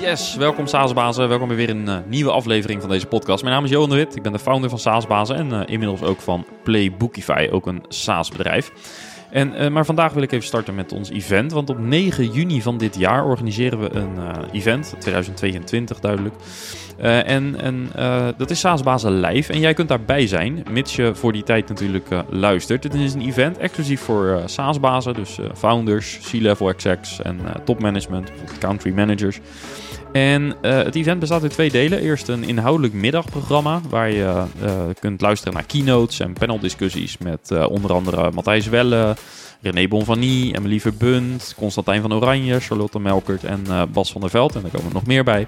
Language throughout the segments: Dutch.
Yes, welkom SaaSbazen. Welkom bij weer een uh, nieuwe aflevering van deze podcast. Mijn naam is Johan de Wit, ik ben de founder van SaaSbazen en uh, inmiddels ook van Playbookify, ook een SaaS-bedrijf. En, uh, maar vandaag wil ik even starten met ons event, want op 9 juni van dit jaar organiseren we een event, 2022 duidelijk. En en dat is SaaSbazen live en jij kunt daarbij zijn, mits je voor die tijd natuurlijk luistert. Het is een event exclusief voor SaaSbazen, dus founders, C-level execs en topmanagement, country managers. En het event bestaat uit twee delen. Eerst een inhoudelijk middagprogramma waar je kunt luisteren naar keynotes en paneldiscussies met onder andere Matthijs Welle, René Bonvanie, Emily Verbund, Constantijn van Oranje, Charlotte Melkert en Bas van der Veld. En daar komen er nog meer bij.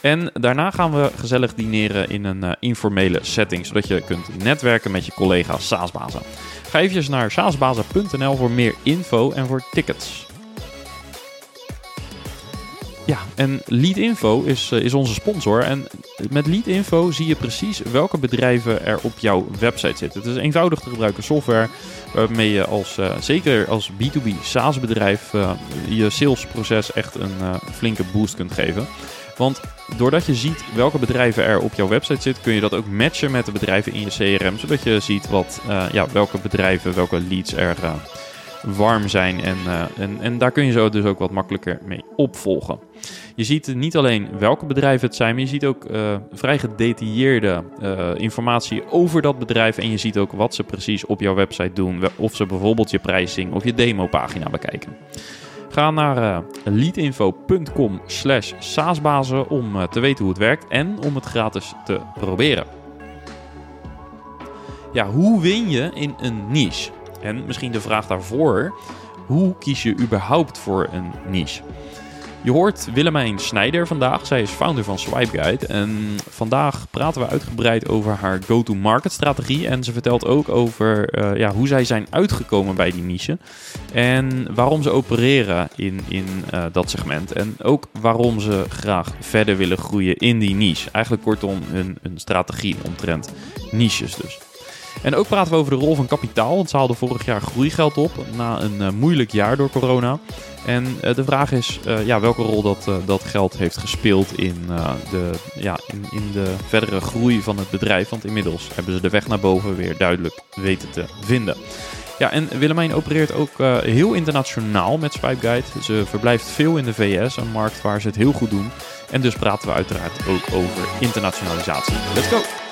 En daarna gaan we gezellig dineren in een informele setting, zodat je kunt netwerken met je collega's SaaSbazen. Ga even naar saasbazen.nl voor meer info en voor tickets. Ja, en Leadinfo is, uh, is onze sponsor. En met Leadinfo zie je precies welke bedrijven er op jouw website zitten. Het is eenvoudig te gebruiken software waarmee je als, uh, zeker als B2B SaaS bedrijf uh, je salesproces echt een flinke boost kunt geven. Want doordat je ziet welke bedrijven er op jouw website zitten, kun je dat ook matchen met de bedrijven in je CRM. Zodat je ziet wat, ja, welke bedrijven, welke leads er warm zijn. En, en, en daar kun je zo dus ook wat makkelijker mee opvolgen. Je ziet niet alleen welke bedrijven het zijn, maar je ziet ook uh, vrij gedetailleerde uh, informatie over dat bedrijf. En je ziet ook wat ze precies op jouw website doen. Of ze bijvoorbeeld je pricing of je demopagina bekijken. Ga naar uh, leadinfo.com slash saasbazen om te weten hoe het werkt en om het gratis te proberen. Ja, hoe win je in een niche? En misschien de vraag daarvoor, hoe kies je überhaupt voor een niche? Je hoort Willemijn Snijder vandaag. Zij is founder van Swipe Guide. En vandaag praten we uitgebreid over haar go-to-market strategie. En ze vertelt ook over uh, ja, hoe zij zijn uitgekomen bij die niche. En waarom ze opereren in, in uh, dat segment. En ook waarom ze graag verder willen groeien in die niche. Eigenlijk kortom een, een strategie omtrent niches dus. En ook praten we over de rol van kapitaal. Want ze haalden vorig jaar groeigeld op na een uh, moeilijk jaar door corona. En uh, de vraag is uh, ja, welke rol dat, dat geld heeft gespeeld in, de, ja, in, in de verdere groei van het bedrijf. Want inmiddels hebben ze de weg naar boven weer duidelijk weten te vinden. Ja, en Willemijn opereert ook heel internationaal met Swipe Guide. Ze verblijft veel in de VS, een markt waar ze het heel goed doen. En dus praten we uiteraard ook over internationalisatie. Let's go!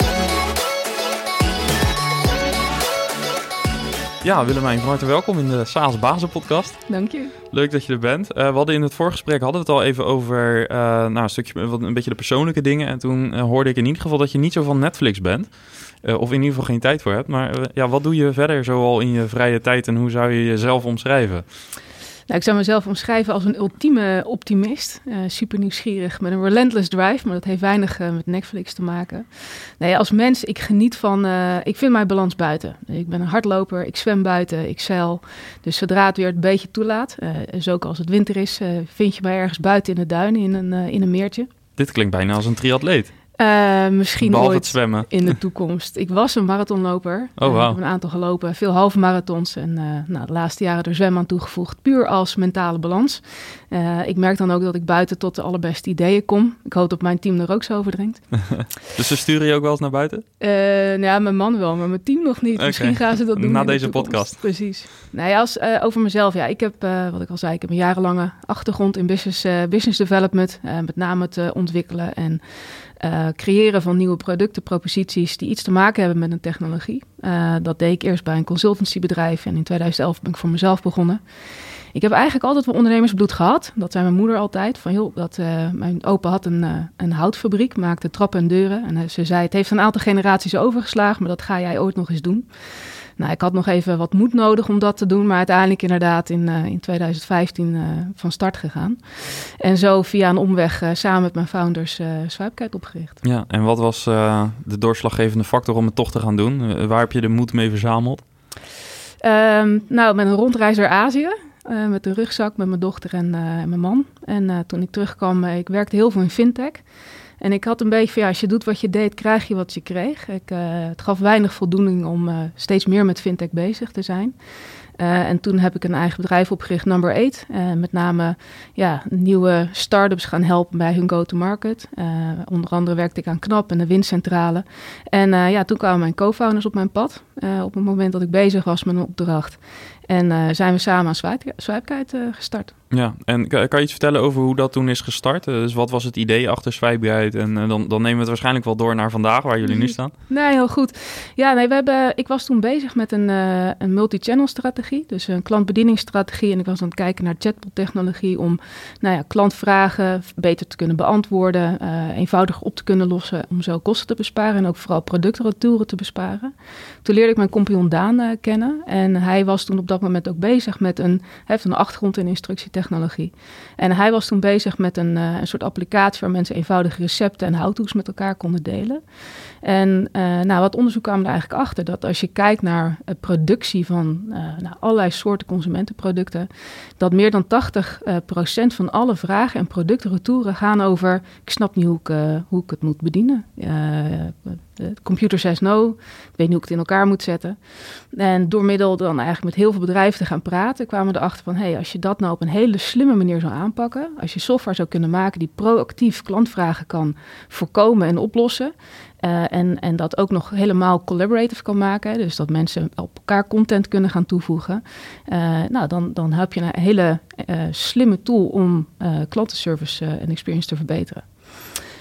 Ja, Willemijn, van harte welkom in de SaaS Bazen podcast. Dank je. Leuk dat je er bent. Uh, we hadden in het voorgesprek hadden we het al even over uh, nou, een stukje wat, een beetje de persoonlijke dingen. En toen uh, hoorde ik in ieder geval dat je niet zo van Netflix bent. of in ieder geval geen tijd voor hebt. Maar ja, wat doe je verder zoal in je vrije tijd en hoe zou je jezelf omschrijven? Nou, ik zou mezelf omschrijven als een ultieme optimist. Uh, super nieuwsgierig met een relentless drive, maar dat heeft weinig uh, met Netflix te maken. Nee, als mens, ik geniet van, uh, ik vind mijn balans buiten. Ik ben een hardloper, ik zwem buiten, ik zeil. Dus zodra het weer een beetje toelaat, dus ook als het winter is, vind je mij ergens buiten in de duinen, in een, in een meertje. Dit klinkt bijna als een triatleet. Uh, misschien Behalve ooit zwemmen. in de toekomst. Ik was een marathonloper. Oh, wow. Ik heb een aantal gelopen, veel halve marathons. En uh, nou, de laatste jaren er zwemmen aan toegevoegd, puur als mentale balans. Ik merk dan ook dat ik buiten tot de allerbeste ideeën kom. Ik hoop dat mijn team er ook zo over drinkt. dus ze sturen je ook wel eens naar buiten? nou ja, mijn man wel, maar mijn team nog niet. Okay. Misschien gaan ze dat doen Na deze de podcast. Precies. Nou ja, als, over mezelf. Ja, ik heb, wat ik al zei, ik heb een jarenlange achtergrond in business, business development. met name het ontwikkelen en... Uh, creëren van nieuwe producten, proposities die iets te maken hebben met een technologie. Uh, dat deed ik eerst bij een consultancybedrijf en in 2011 ben ik voor mezelf begonnen. Ik heb eigenlijk altijd wel ondernemersbloed gehad. Dat zei mijn moeder altijd. Van, joh, dat, uh, mijn opa had een, een houtfabriek, maakte trappen en deuren. En ze zei, het heeft een aantal generaties overgeslagen, maar dat ga jij ooit nog eens doen. Nou, ik had nog even wat moed nodig om dat te doen, maar uiteindelijk inderdaad in, uh, in 2015 uh, van start gegaan. En zo via een omweg uh, samen met mijn founders uh, opgericht. Ja, en wat was de doorslaggevende factor om het toch te gaan doen? waar heb je de moed mee verzameld? Um, nou, met een rondreis door Azië. met een rugzak, met mijn dochter en mijn man. En toen ik terugkwam, ik werkte heel veel in fintech. En ik had een beetje van ja, als je doet wat je deed, krijg je wat je kreeg. Ik, uh, het gaf weinig voldoening om uh, steeds meer met fintech bezig te zijn. en toen heb ik een eigen bedrijf opgericht, Number 8. met name ja, nieuwe start-ups gaan helpen bij hun go-to-market. onder andere werkte ik aan KNAP en de Windcentrale. En ja, toen kwamen mijn co-founders op mijn pad. op het moment dat ik bezig was met een opdracht. En zijn we samen aan Swipe, gestart. Ja, en kan je iets vertellen over hoe dat toen is gestart? Eh, dus wat was het idee achter Swipeguide? En uh, dan, dan nemen we het waarschijnlijk wel door naar vandaag, waar jullie nu mhm. staan. Nee, heel goed. Ja, nee, we hebben, ik was toen bezig met een, uh, een multi-channel strategie. Dus een klantbedieningsstrategie. En ik was aan het kijken naar chatbot technologie om nou ja, klantvragen beter te kunnen beantwoorden. eenvoudig op te kunnen lossen om zo kosten te besparen. En ook vooral productretouren te besparen. Toen leerde ik mijn compagnon Daan kennen. En hij was toen op dat moment ook bezig met een, heeft een achtergrond in instructietechnologie technologie. En hij was toen bezig met een, uh, een soort applicatie waar mensen eenvoudige recepten en how-to's met elkaar konden delen. En uh, nou, wat onderzoek kwam er eigenlijk achter dat als je kijkt naar uh, productie van nou, allerlei soorten consumentenproducten, dat meer dan 80% procent van alle vragen en productretouren gaan over: ik snap niet hoe ik, hoe ik het moet bedienen. Computer says no. Ik weet niet hoe ik het in elkaar moet zetten. En door middel dan eigenlijk met heel veel bedrijven te gaan praten, kwamen we erachter van: hey, als je dat nou op een hele slimme manier zou aanpakken, als je software zou kunnen maken die proactief klantvragen kan voorkomen en oplossen. Uh, en, en dat ook nog helemaal collaborative kan maken. Dus dat mensen op elkaar content kunnen gaan toevoegen. Uh, nou, dan, dan heb je een hele uh, slimme tool om klantenservice en experience te verbeteren.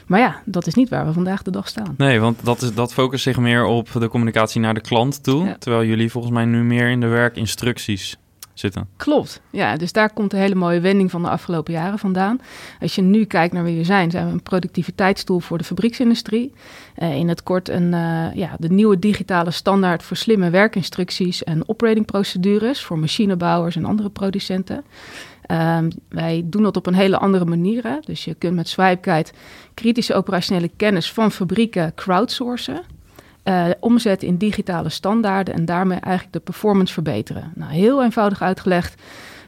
Maar ja, dat is niet waar we vandaag de dag staan. Nee, want dat, is, dat focust zich meer op de communicatie naar de klant toe. Terwijl jullie volgens mij nu meer in de werkinstructies zitten. Klopt, ja. Dus daar komt een hele mooie wending van de afgelopen jaren vandaan. Als je nu kijkt naar wie we zijn, zijn we een productiviteitsstoel voor de fabrieksindustrie. Uh, in het kort een, uh, ja, de nieuwe digitale standaard voor slimme werkinstructies en operatingprocedures voor machinebouwers en andere producenten. Um, wij doen dat op een hele andere manier. Dus je kunt met SwipeGuide kritische operationele kennis van fabrieken crowdsourcen. Uh, omzetten in digitale standaarden en daarmee eigenlijk de performance verbeteren. Nou, heel eenvoudig uitgelegd.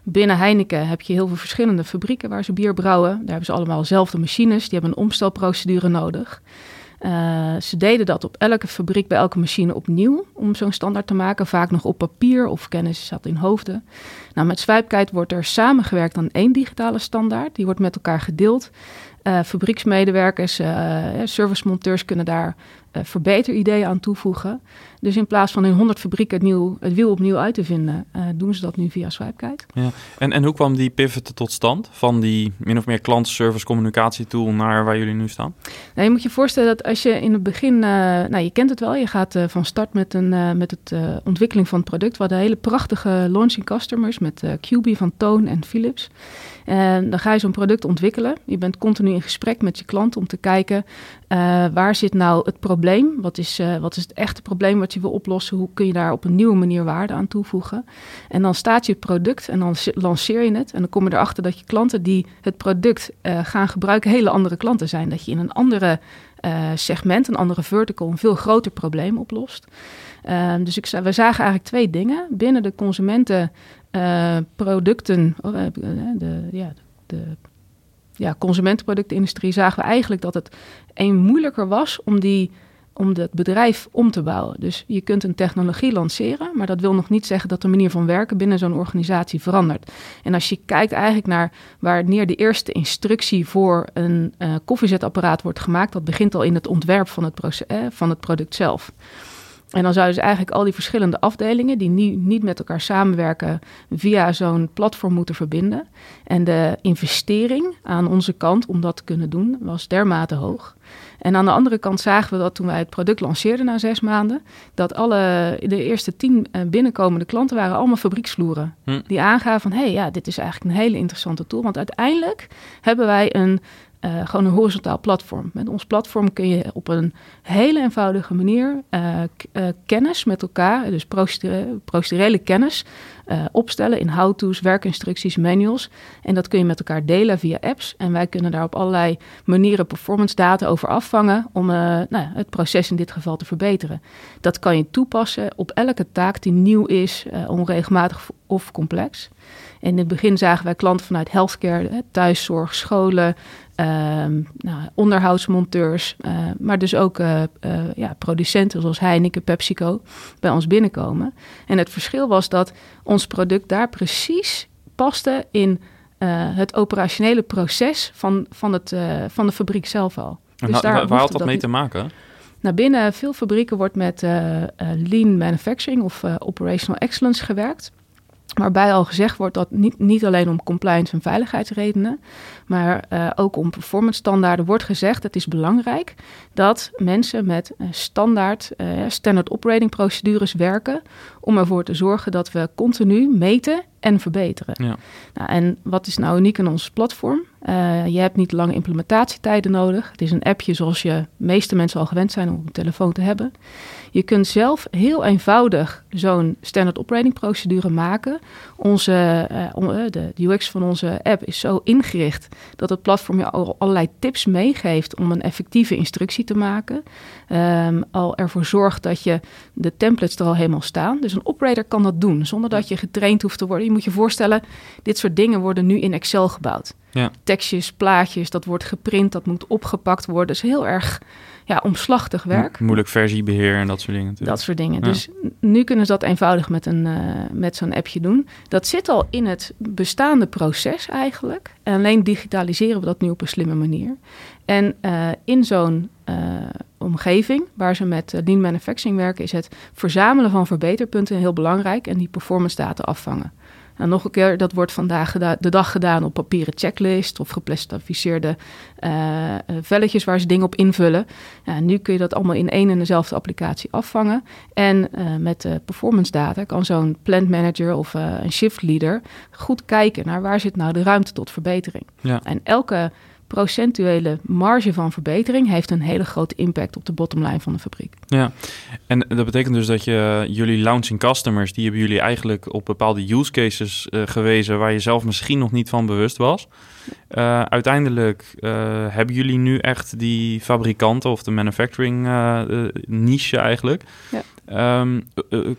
Binnen Heineken heb je heel veel verschillende fabrieken waar ze bier brouwen. Daar hebben ze allemaal dezelfde machines. Die hebben een omstelprocedure nodig. Uh, ze deden dat op elke fabriek bij elke machine opnieuw om zo'n standaard te maken. Vaak nog op papier of kennis zat in hoofden. Nou, met Swipeguide wordt er samengewerkt aan één digitale standaard. Die wordt met elkaar gedeeld. Uh, fabrieksmedewerkers, uh, servicemonteurs kunnen daar uh, verbeterideeën aan toevoegen. Dus in plaats van in 100 fabrieken het, nieuw, het wiel opnieuw uit te vinden, doen ze dat nu via Swipeguide. Ja. En, en hoe kwam die pivot tot stand van die min of meer klantenservice communicatietool naar waar jullie nu staan? Nou, je moet je voorstellen dat als je in het begin, nou je kent het wel, je gaat van start met, een, met het ontwikkeling van het product. We hadden hele prachtige launching customers met QB van Toon en Philips. En dan ga je zo'n product ontwikkelen. Je bent continu in gesprek met je klant om te kijken uh, waar zit nou het probleem? Wat is, uh, wat is het echte probleem wat je wil oplossen? Hoe kun je daar op een nieuwe manier waarde aan toevoegen? En dan staat je product en dan lanceer je het. En dan kom je erachter dat je klanten die het product uh, gaan gebruiken hele andere klanten zijn. Dat je in een andere segment, een andere vertical, een veel groter probleem oplost. Ehm, dus ik, we zagen eigenlijk twee dingen. Binnen de consumentenproducten, oh, de, ja, de ja, consumentenproductenindustrie zagen we eigenlijk dat het een moeilijker was om die om het bedrijf om te bouwen. Dus je kunt een technologie lanceren, maar dat wil nog niet zeggen dat de manier van werken binnen zo'n organisatie verandert. En als je kijkt eigenlijk naar wanneer de eerste instructie voor een koffiezetapparaat wordt gemaakt, dat begint al in het ontwerp van het, proces, eh, van het product zelf. En dan zouden dus eigenlijk al die verschillende afdelingen die niet, niet met elkaar samenwerken via zo'n platform moeten verbinden. En de investering aan onze kant om dat te kunnen doen was dermate hoog. En aan de andere kant zagen we dat toen wij het product lanceerden na zes maanden, dat alle de eerste tien eh, binnenkomende klanten waren allemaal fabrieksvloeren. Hm. Die aangaven van hé, hey, ja, dit is eigenlijk een hele interessante tool. Want uiteindelijk hebben wij een uh, gewoon een horizontaal platform. Met ons platform kun je op een hele eenvoudige manier uh, uh, kennis met elkaar, dus procedurele, kennis, opstellen in how-to's, werkinstructies, manuals. En dat kun je met elkaar delen via apps. En wij kunnen daar op allerlei manieren performance data over afvangen om nou, het proces in dit geval te verbeteren. Dat kan je toepassen op elke taak die nieuw is, onregelmatig of complex. In het begin zagen wij klanten vanuit healthcare, thuiszorg, scholen, nou, onderhoudsmonteurs, maar dus ook ja, producenten zoals Heineken, PepsiCo bij ons binnenkomen. En het verschil was dat ons product daar precies paste in het operationele proces van, van, het, van de fabriek zelf al. Dus daar waar had dat mee te maken? Nou, binnen veel fabrieken wordt met uh, lean manufacturing of uh, operational excellence gewerkt. Waarbij al gezegd wordt dat niet, niet alleen om compliance en veiligheidsredenen, maar uh, ook om performance standaarden wordt gezegd: het is belangrijk dat mensen met standaard, uh, standard operating procedures werken om ervoor te zorgen dat we continu meten en verbeteren. Ja. Nou, en wat is nou uniek in ons platform? Je hebt niet lange implementatietijden nodig. Het is een appje zoals je meeste mensen al gewend zijn om op een telefoon te hebben. Je kunt zelf heel eenvoudig zo'n standard operating procedure maken. Onze, uh, de UX van onze app is zo ingericht dat het platform je allerlei tips meegeeft om een effectieve instructie te maken. Um, al ervoor zorgt dat je de templates er al helemaal staan. Dus een operator kan dat doen zonder dat je getraind hoeft te worden. Je moet je voorstellen, dit soort dingen worden nu in Excel gebouwd. Ja. Tekstjes, plaatjes, dat wordt geprint, dat moet opgepakt worden. Dat is heel erg ja, omslachtig werk. moeilijk versiebeheer en dat soort dingen. Natuurlijk. Dat soort dingen. Dus nu kunnen ze dat eenvoudig met, een, uh, met zo'n appje doen. Dat zit al in het bestaande proces eigenlijk. En alleen digitaliseren we dat nu op een slimme manier. En uh, in zo'n uh, omgeving waar ze met lean manufacturing werken, is het verzamelen van verbeterpunten heel belangrijk en die performance data afvangen. Nou, nog een keer, dat wordt vandaag de dag gedaan op papieren checklist of geplastificeerde uh, velletjes waar ze dingen op invullen. Ja, nu kun je dat allemaal in één en dezelfde applicatie afvangen. En uh, met de performance data kan zo'n plant manager of een shift leader goed kijken naar waar zit nou de ruimte tot verbetering. Ja. En elke procentuele marge van verbetering heeft een hele grote impact op de bottomline van de fabriek. Ja, en dat betekent dus dat je jullie launching customers, die hebben jullie eigenlijk op bepaalde use cases uh, gewezen waar je zelf misschien nog niet van bewust was. Uh, uiteindelijk uh, hebben jullie nu echt die fabrikanten of de manufacturing niche eigenlijk. Ja. Um,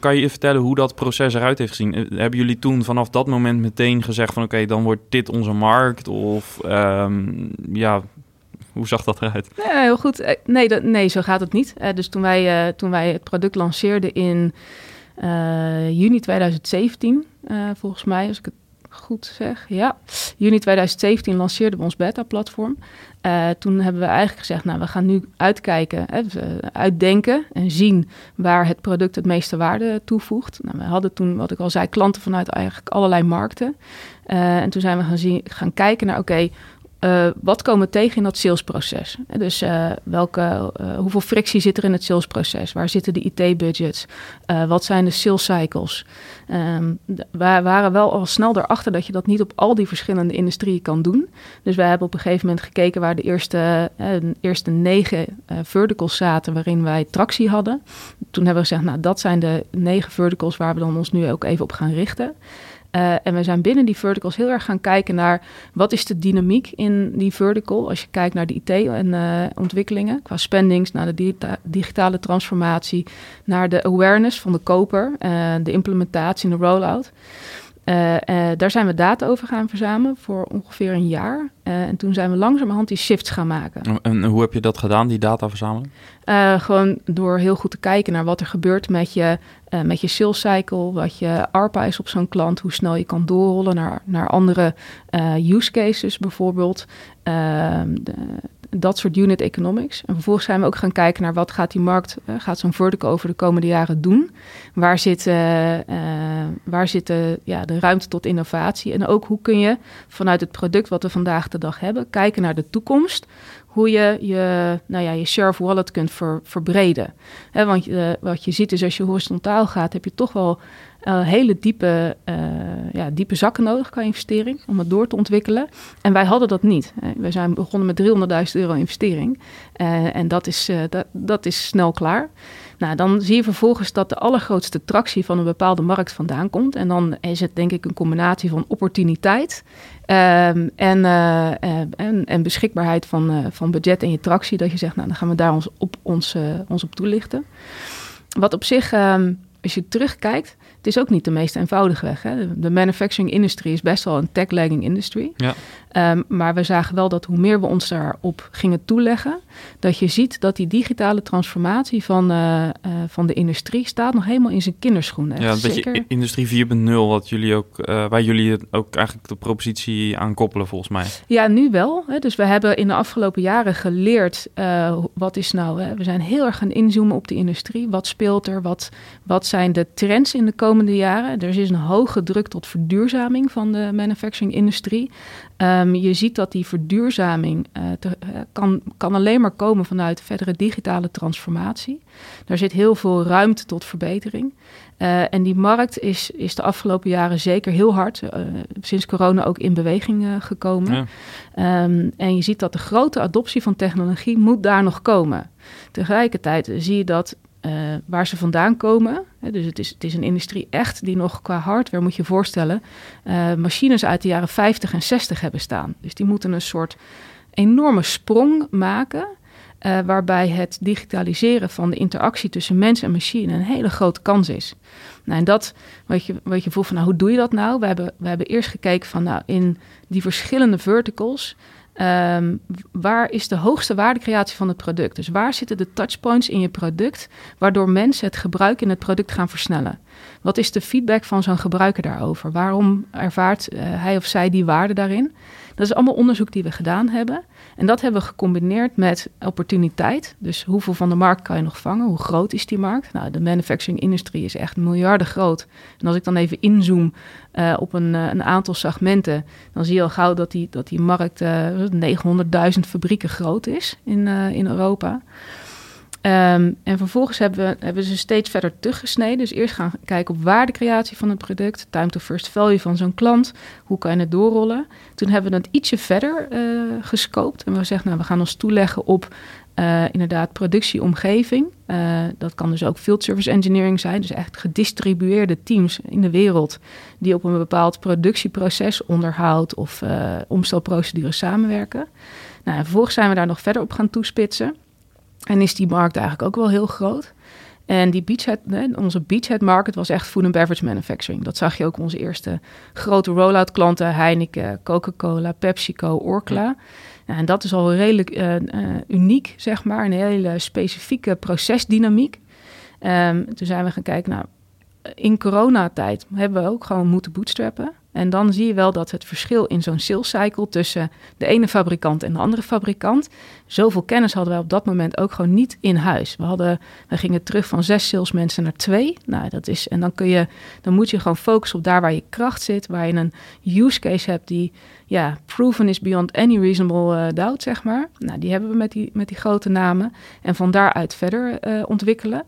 kan je vertellen hoe dat proces eruit heeft gezien? hebben jullie toen vanaf dat moment meteen gezegd van oké, dan wordt dit onze markt? Of um, ja, hoe zag dat eruit? Ja, heel goed. Nee, dat, nee, zo gaat het niet. dus toen wij, toen wij het product lanceerden in juni 2017, uh, volgens mij, als ik het goed zeg. Ja, juni 2017 lanceerden we ons beta-platform. Uh, toen hebben we eigenlijk gezegd, nou, we gaan nu uitkijken, hè, uitdenken en zien waar het product het meeste waarde toevoegt. Nou, we hadden toen, wat ik al zei, klanten vanuit eigenlijk allerlei markten. Uh, en toen zijn we gaan, zien, gaan kijken naar, oké, uh, wat komen we tegen in dat salesproces? Dus uh, welke, hoeveel frictie zit er in het salesproces? Waar zitten de IT-budgets? wat zijn de sales cycles? We waren wel al snel erachter dat je dat niet op al die verschillende industrieën kan doen. Dus wij hebben op een gegeven moment gekeken waar de eerste, eerste negen verticals zaten waarin wij tractie hadden. Toen hebben we gezegd, nou dat zijn de negen verticals waar we dan ons nu ook even op gaan richten. Uh, en we zijn binnen die verticals heel erg gaan kijken naar wat is de dynamiek in die vertical. Als je kijkt naar de IT en uh, ontwikkelingen, qua spendings, naar de digita digitale transformatie, naar de awareness van de koper, uh, de implementatie en de rollout. Uh, uh, daar zijn we data over gaan verzamelen voor ongeveer een jaar. Uh, en toen zijn we langzamerhand die shifts gaan maken. En hoe heb je dat gedaan, die data verzamelen? gewoon door heel goed te kijken naar wat er gebeurt met je, met je sales cycle, wat je ARPA is op zo'n klant, hoe snel je kan doorrollen naar, naar andere use cases bijvoorbeeld. Ehm, de, dat soort unit economics. En vervolgens zijn we ook gaan kijken naar wat gaat die markt, uh, gaat zo'n vertical over de komende jaren doen? Waar zit, uh, uh, waar zit de, ja, de ruimte tot innovatie? En ook hoe kun je vanuit het product wat we vandaag de dag hebben, kijken naar de toekomst hoe je je, nou ja, je share of wallet kunt ver, verbreden. Want wat je ziet is als je horizontaal gaat, heb je toch wel uh, hele diepe, uh, ja, diepe zakken nodig qua investering om het door te ontwikkelen. En wij hadden dat niet. We zijn begonnen met 300.000 euro investering. en dat is, dat, dat is snel klaar. Nou, dan zie je vervolgens dat de allergrootste tractie van een bepaalde markt vandaan komt. En dan is het denk ik een combinatie van opportuniteit um, en, en, en, beschikbaarheid van, van budget en je tractie. Dat je zegt, nou dan gaan we daar ons op, ons, ons op toelichten. Wat op zich, um, als je terugkijkt, Het is ook niet de meest eenvoudige weg. Hè? De manufacturing industry is best wel een tech-lagging industry. Ja. Um, maar we zagen wel dat hoe meer we ons daarop gingen toeleggen, dat je ziet dat die digitale transformatie van, uh, uh, van de industrie staat nog helemaal in zijn kinderschoenen. Ja, een beetje industrie 4.0, wat jullie ook, uh, waar jullie ook eigenlijk de propositie aan koppelen volgens mij. Ja, nu wel. Hè? Dus we hebben in de afgelopen jaren geleerd wat is nou. Hè? We zijn heel erg gaan inzoomen op de industrie. Wat speelt er? Wat, wat zijn de trends in de komende jaren? Er is een hoge druk tot verduurzaming van de manufacturing industrie. Um, je ziet dat die verduurzaming uh, te, uh, kan, kan alleen maar komen vanuit verdere digitale transformatie. Daar zit heel veel ruimte tot verbetering. Uh, en die markt is, is de afgelopen jaren zeker heel hard, sinds corona ook in beweging gekomen. Ja. Um, en je ziet dat de grote adoptie van technologie moet daar nog komen. Tegelijkertijd zie je dat uh, waar ze vandaan komen. Dus het is, het is een industrie echt die nog qua hardware, moet je voorstellen, uh, machines uit de jaren 50 en 60 hebben staan. Dus die moeten een soort enorme sprong maken. Uh, waarbij het digitaliseren van de interactie tussen mens en machine een hele grote kans is. Nou, en dat, wat je, wat je voelt van, nou, hoe doe je dat nou? We hebben, we hebben eerst gekeken van, nou, in die verschillende verticals, Um, waar is de hoogste waardecreatie van het product? Dus waar zitten de touchpoints in je product waardoor mensen het gebruik in het product gaan versnellen? Wat is de feedback van zo'n gebruiker daarover? Waarom ervaart uh, hij of zij die waarde daarin? Dat is allemaal onderzoek die we gedaan hebben. En dat hebben we gecombineerd met opportuniteit. Dus hoeveel van de markt kan je nog vangen? Hoe groot is die markt? Nou, de manufacturing industrie is echt miljarden groot. En als ik dan even inzoom uh, op een, uh, een, aantal segmenten, dan zie je al gauw dat die, dat die markt uh, 900.000 fabrieken groot is in, in Europa. Um, en vervolgens hebben we, hebben ze steeds verder teruggesneden. Dus eerst gaan kijken op waardecreatie van het product, time to first value van zo'n klant, hoe kan je het doorrollen. Toen hebben we het ietsje verder uh, gescoopt en we zeggen, nou, we gaan ons toeleggen op uh, inderdaad productieomgeving. Uh, dat kan dus ook field service engineering zijn, dus echt gedistribueerde teams in de wereld die op een bepaald productieproces, onderhoud of omstelprocedures samenwerken. Nou, en vervolgens zijn we daar nog verder op gaan toespitsen. En is die markt eigenlijk ook wel heel groot. En die beachhead, onze beachhead market was echt food and beverage manufacturing. Dat zag je ook onze eerste grote rollout klanten. Heineken, Coca-Cola, PepsiCo, Orkla. En dat is al redelijk uh, uh, uniek, zeg maar. Een hele specifieke procesdynamiek. Um, toen zijn we gaan kijken, nou, in coronatijd hebben we ook gewoon moeten bootstrappen. En dan zie je wel dat het verschil in zo'n sales cycle tussen de ene fabrikant en de andere fabrikant. Zoveel kennis hadden wij op dat moment ook gewoon niet in huis. We, hadden, we gingen terug van zes salesmensen naar twee. Nou, dat is, en dan, kun je, dan moet je gewoon focussen op daar waar je kracht zit. Waar je een use case hebt die ja, proven is beyond any reasonable uh, doubt, zeg maar. Nou, die hebben we met die, met die grote namen. En van daaruit verder uh, ontwikkelen.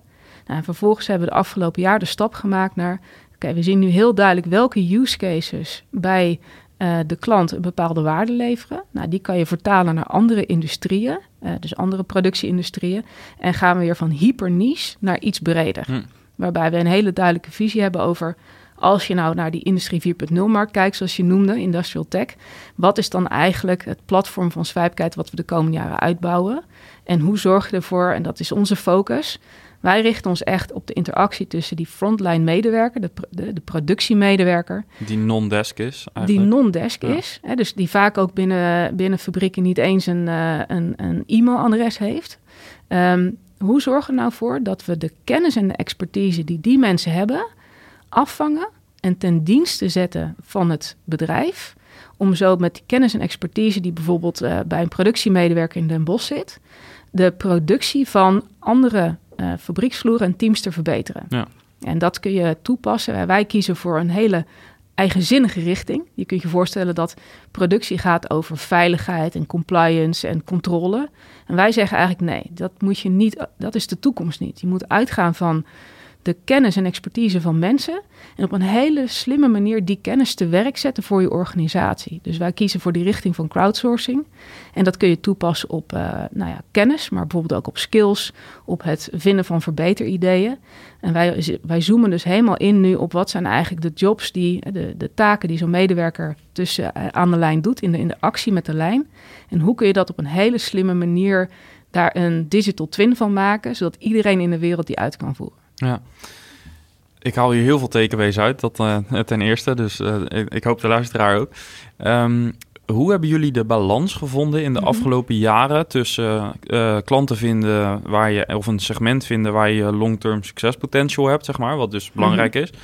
Nou, en vervolgens hebben we de afgelopen jaar de stap gemaakt naar okay, we zien nu heel duidelijk welke use cases bij uh, de klant een bepaalde waarde leveren. Nou, die kan je vertalen naar andere industrieën, uh, dus andere productieindustrieën. En gaan we weer van hyper niche naar iets breder. Hm. Waarbij we een hele duidelijke visie hebben over als je nou naar die industrie 4.0 markt kijkt, zoals je noemde, industrial tech, wat is dan eigenlijk het platform van Swipeguide wat we de komende jaren uitbouwen? En hoe zorg je ervoor, en dat is onze focus, wij richten ons echt op de interactie tussen die frontline medewerker, de, de, de productiemedewerker. Die non-desk is. Eigenlijk. Die non-desk ja. is. Hè, dus die vaak ook binnen, binnen fabrieken niet eens een, uh, een, een e-mailadres heeft. Um, hoe zorgen we nou voor dat we de kennis en de expertise die die mensen hebben, afvangen en ten dienste zetten van het bedrijf? Om zo met die kennis en expertise die bijvoorbeeld uh, bij een productiemedewerker in Den Bosch zit, de productie van andere uh, fabrieksvloeren en teams te verbeteren. Ja. En dat kun je toepassen. Wij kiezen voor een hele eigenzinnige richting. Je kunt je voorstellen dat productie gaat over veiligheid en compliance en controle. En wij zeggen eigenlijk nee, dat moet je niet, dat is de toekomst niet. Je moet uitgaan van de kennis en expertise van mensen en op een hele slimme manier die kennis te werk zetten voor je organisatie. Dus wij kiezen voor die richting van crowdsourcing. En dat kun je toepassen op uh, nou ja, kennis, maar bijvoorbeeld ook op skills, op het vinden van verbeterideeën. En wij, wij zoomen dus helemaal in nu op wat zijn eigenlijk de jobs, die, de, de taken die zo'n medewerker tussen uh, aan de lijn doet, in de, in de actie met de lijn. En hoe kun je dat op een hele slimme manier daar een digital twin van maken, zodat iedereen in de wereld die uit kan voeren. Ja. ik haal hier heel veel takeaways uit, dat uh, ten eerste. Dus uh, ik, ik, hoop de luisteraar ook. Um, hoe hebben jullie de balans gevonden in de mm -hmm. afgelopen jaren tussen uh, klanten vinden waar je, of een segment vinden waar je long-term succespotential hebt, zeg maar, wat dus belangrijk mm -hmm. is.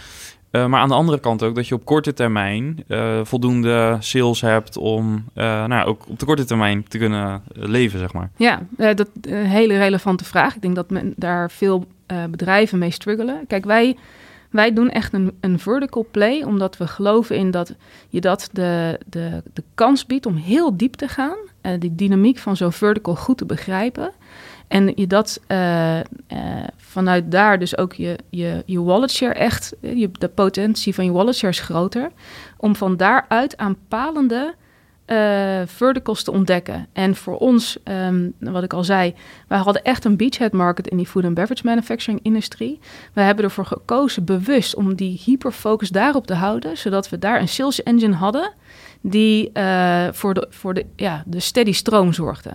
Uh, maar aan de andere kant ook dat je op korte termijn uh, voldoende sales hebt om uh, nou, ook op de korte termijn te kunnen leven, zeg maar. Ja, dat is een hele relevante vraag. Ik denk dat men daar veel bedrijven mee struggelen. Kijk, wij, wij doen echt een, een vertical play, omdat we geloven in dat je dat de, de, de kans biedt om heel diep te gaan. die dynamiek van zo'n vertical goed te begrijpen. En je dat uh, uh, vanuit daar dus ook je, je, je wallet share echt, je, de potentie van je wallet share is groter. Om van daaruit aanpalende uh, verticals te ontdekken. En voor ons, um, wat ik al zei, wij hadden echt een beachhead market in die food and beverage manufacturing industrie. We hebben ervoor gekozen bewust om die hyperfocus daarop te houden, zodat we daar een sales engine hadden die voor, de, voor de, ja, de steady stroom zorgde.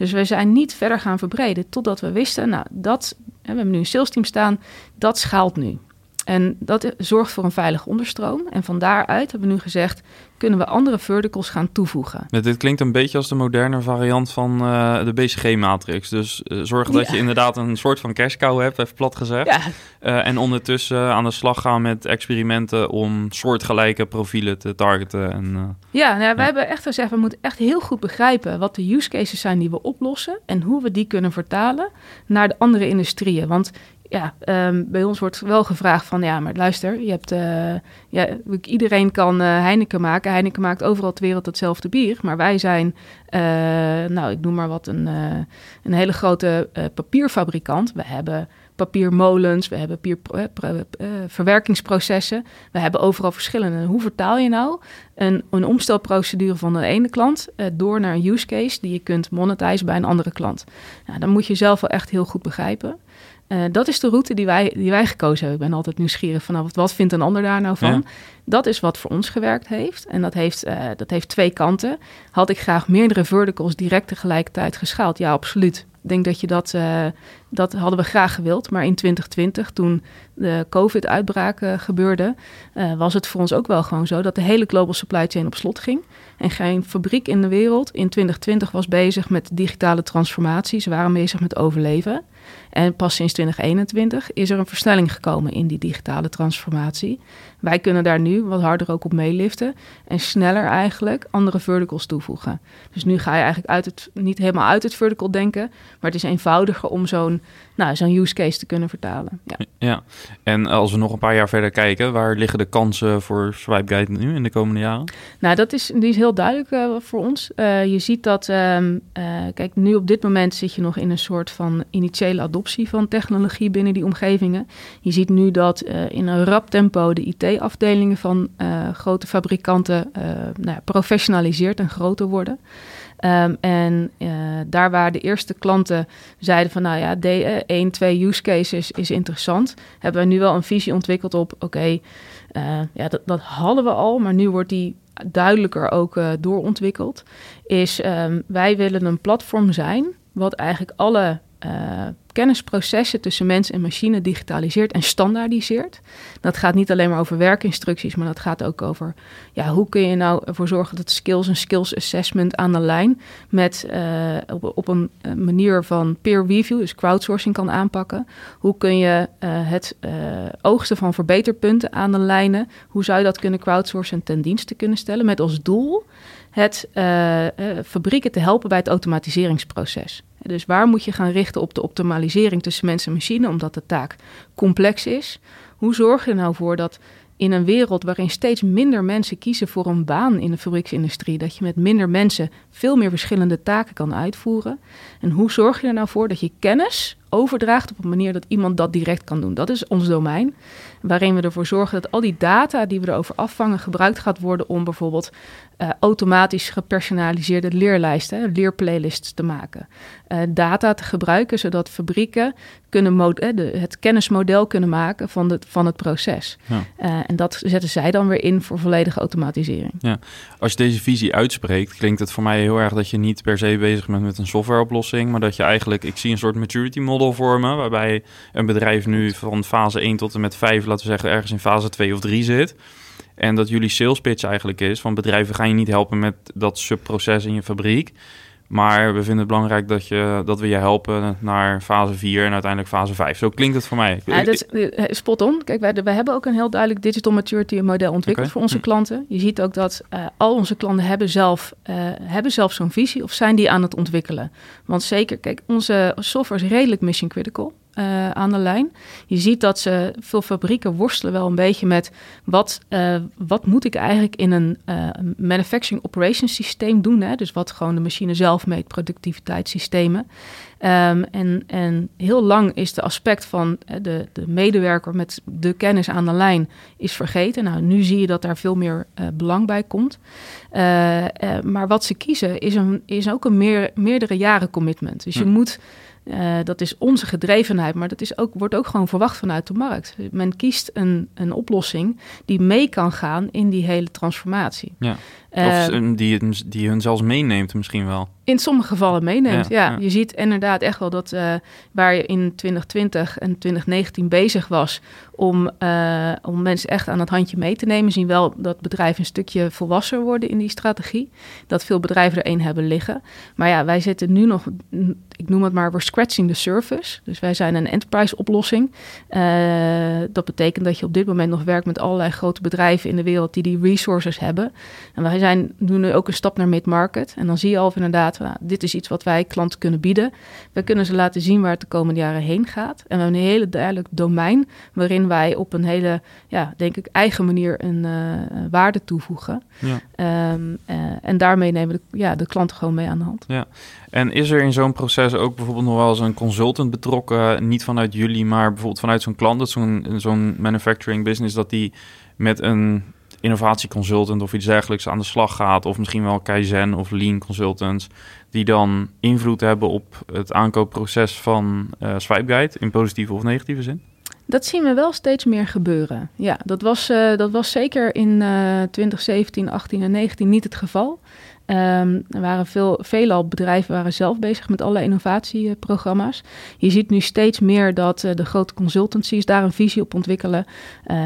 Dus we zijn niet verder gaan verbreden totdat we wisten, nou, dat, we hebben nu een sales team staan, dat schaalt nu. En dat zorgt voor een veilige onderstroom. En van daaruit hebben we nu gezegd, kunnen we andere verticals gaan toevoegen. Ja, dit klinkt een beetje als de moderne variant van uh, de BCG-matrix. Dus uh, zorgen dat ja. je inderdaad een soort van cash cow hebt, even plat gezegd. Ja. Uh, en ondertussen aan de slag gaan met experimenten om soortgelijke profielen te targeten. En, ja, nou, wij hebben echt gezegd, we moeten echt heel goed begrijpen wat de use cases zijn die we oplossen en hoe we die kunnen vertalen naar de andere industrieën. Want ja, um, bij ons wordt wel gevraagd van ja, maar luister, je hebt, uh, ja, iedereen kan uh, Heineken maken. Heineken maakt overal ter wereld hetzelfde bier, maar wij zijn, uh, nou, ik noem maar wat, een, een hele grote papierfabrikant. We hebben papiermolens, we hebben papier, verwerkingsprocessen, we hebben overal verschillende. Hoe vertaal je nou een, een omstelprocedure van de ene klant door naar een use case die je kunt monetizen bij een andere klant? Nou, dan moet je zelf wel echt heel goed begrijpen. Uh, dat is de route die wij, die wij gekozen hebben. Ik ben altijd nieuwsgierig van nou, wat, wat vindt een ander daar nou van. Ja. Dat is wat voor ons gewerkt heeft. En dat heeft, uh, dat heeft twee kanten. Had ik graag meerdere verticals direct tegelijkertijd geschaald? Ja, absoluut. Ik denk dat je dat, uh, dat hadden we graag gewild. Maar in 2020, toen de COVID-uitbraak gebeurde, was het voor ons ook wel gewoon zo dat de hele global supply chain op slot ging. En geen fabriek in de wereld in 2020 was bezig met digitale transformatie. Ze waren bezig met overleven. En pas sinds 2021 is er een versnelling gekomen in die digitale transformatie. Wij kunnen daar nu wat harder ook op meeliften en sneller eigenlijk andere verticals toevoegen. Dus nu ga je eigenlijk uit het, niet helemaal uit het vertical denken, maar het is eenvoudiger om zo'n nou, zo'n use case te kunnen vertalen. Ja. ja, en als we nog een paar jaar verder kijken, waar liggen de kansen voor Swipe Guide nu in de komende jaren? Nou, dat is, die is heel duidelijk uh, voor ons. Uh, je ziet dat, um, uh, kijk, nu op dit moment zit je nog in een soort van initiële adoptie van technologie binnen die omgevingen. Je ziet nu dat in een rap tempo de IT-afdelingen van grote fabrikanten nou, professionaliseerd en groter worden. Um, en daar waar de eerste klanten zeiden van nou ja, de, uh, één, twee use cases is interessant, hebben we nu wel een visie ontwikkeld op oké, ja, dat, dat hadden we al, maar nu wordt die duidelijker ook doorontwikkeld. Is um, wij willen een platform zijn wat eigenlijk alle kennisprocessen tussen mens en machine digitaliseert en standaardiseert. Dat gaat niet alleen maar over werkinstructies, maar dat gaat ook over ja, hoe kun je nou ervoor zorgen dat skills en skills assessment aan de lijn met uh, op, een manier van peer review, dus crowdsourcing kan aanpakken. Hoe kun je het oogsten van verbeterpunten aan de lijnen, hoe zou je dat kunnen crowdsourcen en ten dienste kunnen stellen met als doel het fabrieken te helpen bij het automatiseringsproces. Dus waar moet je gaan richten op de optimalisering tussen mens en machine, omdat de taak complex is? Hoe zorg je er nou voor dat in een wereld waarin steeds minder mensen kiezen voor een baan in de fabrieksindustrie, dat je met minder mensen veel meer verschillende taken kan uitvoeren? En hoe zorg je er nou voor dat je kennis overdraagt op een manier dat iemand dat direct kan doen? Dat is ons domein, waarin we ervoor zorgen dat al die data die we erover afvangen gebruikt gaat worden om bijvoorbeeld uh, automatisch gepersonaliseerde leerlijsten, leerplaylists te maken. Uh, data te gebruiken zodat fabrieken kunnen de, het kennismodel kunnen maken van, de, van het proces. Ja. en dat zetten zij dan weer in voor volledige automatisering. Ja. Als je deze visie uitspreekt, klinkt het voor mij heel erg dat je niet per se bezig bent met een softwareoplossing, maar dat je eigenlijk, ik zie een soort maturity model model vormen, waarbij een bedrijf nu van fase 1 tot en met 5, laten we zeggen, ergens in fase 2 of 3 zit. En dat jullie sales pitch eigenlijk is van bedrijven gaan je niet helpen met dat subproces in je fabriek. Maar we vinden het belangrijk dat, je, dat we je helpen naar fase 4 en uiteindelijk fase 5. Zo klinkt het voor mij. Ja, dat is eh, spot on. Kijk, wij, wij hebben ook een heel duidelijk digital maturity model ontwikkeld voor onze hm. klanten. Je ziet ook dat uh, al onze klanten hebben zelf, uh, hebben zelf zo'n visie of zijn die aan het ontwikkelen. Want zeker, kijk, onze software is redelijk mission critical. Uh, aan de lijn. Je ziet dat ze veel fabrieken worstelen wel een beetje met wat, uh, wat moet ik eigenlijk in een uh, manufacturing operations systeem doen. Hè? Dus wat gewoon de machine zelf meet, productiviteitssystemen. Um, en, en heel lang is de aspect van de, de medewerker met de kennis aan de lijn is vergeten. Nou, nu zie je dat daar veel meer belang bij komt. maar wat ze kiezen is, een, is ook een meer, meerdere jaren commitment. Dus je hm. moet uh, dat is onze gedrevenheid, maar dat is ook, wordt ook gewoon verwacht vanuit de markt. Men kiest een, een oplossing die mee kan gaan in die hele transformatie. Ja. Of uh, die, die hun zelfs meeneemt misschien wel. In sommige gevallen meeneemt, ja. Je ziet inderdaad echt wel dat uh, waar je in 2020 en 2019 bezig was om, uh, om mensen echt aan het handje mee te nemen, zien wel dat bedrijven een stukje volwasser worden in die strategie. Dat veel bedrijven er één hebben liggen. Maar ja, wij zitten nu nog, ik noem het maar, we're scratching the surface. Dus wij zijn een enterprise oplossing. Uh, dat betekent dat je op dit moment nog werkt met allerlei grote bedrijven in de wereld die die resources hebben. En wij zijn, doen nu ook een stap naar mid-market. En dan zie je al inderdaad, nou, dit is iets wat wij klanten kunnen bieden. We kunnen ze laten zien waar het de komende jaren heen gaat. En we hebben een hele duidelijk domein waarin wij op een hele, ja, denk ik, eigen manier een uh, waarde toevoegen. Ja. Um, uh, en daarmee nemen de, ja, de klanten gewoon mee aan de hand. Ja. En is er in zo'n proces ook bijvoorbeeld nog wel eens een consultant betrokken, niet vanuit jullie, maar bijvoorbeeld vanuit zo'n klant, zo'n zo'n manufacturing business, dat die met een innovatieconsultant of iets dergelijks aan de slag gaat, of misschien wel Kaizen of Lean consultants, die dan invloed hebben op het aankoopproces van uh, Swipeguide in positieve of negatieve zin? Dat zien we wel steeds meer gebeuren. Ja, dat was, uh, dat was zeker in uh, 2017, 18 en 19 niet het geval. Um, er waren veel, veelal bedrijven waren zelf bezig met alle innovatieprogramma's. Je ziet nu steeds meer dat uh, de grote consultancies daar een visie op ontwikkelen. Uh,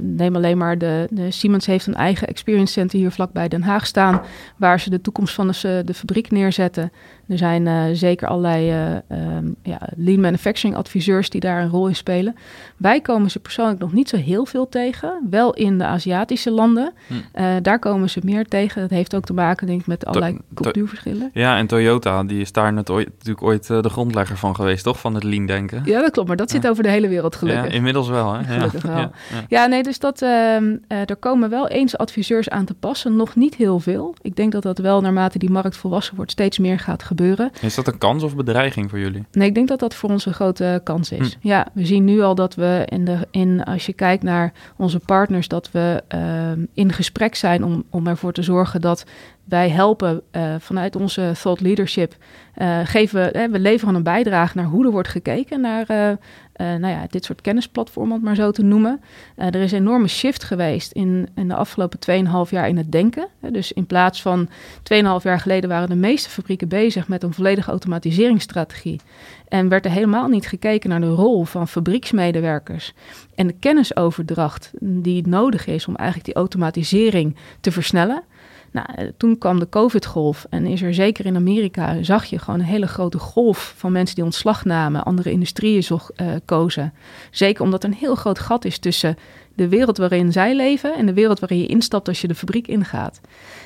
neem alleen maar de, de, Siemens heeft een eigen experience center hier vlakbij Den Haag staan, waar ze de toekomst van de, de fabriek neerzetten. Er zijn uh, zeker allerlei um, ja, lean manufacturing adviseurs die daar een rol in spelen. Wij komen ze persoonlijk nog niet zo heel veel tegen. Wel in de Aziatische landen. Hm. daar komen ze meer tegen. Dat heeft ook te maken denk ik, met allerlei cultuurverschillen. Ja, en Toyota, die is daar natuurlijk ooit de grondlegger van geweest, toch? Van het lean denken. Ja, dat klopt, maar dat zit over de hele wereld gelukkig. Ja, inmiddels wel, hè? Gelukkig ja. wel. Ja, nee, dus dat, uh, er komen wel eens adviseurs aan te passen. Nog niet heel veel. Ik denk dat dat wel, naarmate die markt volwassen wordt, steeds meer gaat gebeuren. Is dat een kans of bedreiging voor jullie? Nee, ik denk dat dat voor ons een grote kans is. Hm. Ja, we zien nu al dat we, in de, in, als je kijkt naar onze partners, dat we ehm, in gesprek zijn om, om ervoor te zorgen dat wij helpen uh, vanuit onze thought leadership. Uh, geven, uh, we leveren een bijdrage naar hoe er wordt gekeken naar nou ja, dit soort kennisplatformen, om het maar zo te noemen. er is een enorme shift geweest in, in de afgelopen 2,5 jaar in het denken. dus in plaats van 2,5 jaar geleden waren de meeste fabrieken bezig met een volledige automatiseringsstrategie. En werd er helemaal niet gekeken naar de rol van fabrieksmedewerkers en de kennisoverdracht die nodig is om eigenlijk die automatisering te versnellen. Nou, eh, toen kwam de COVID-golf en is er zeker in Amerika, zag je gewoon een hele grote golf van mensen die ontslag namen, andere industrieën zocht, uh, kozen. Zeker omdat er een heel groot gat is tussen de wereld waarin zij leven en de wereld waarin je instapt als je de fabriek ingaat.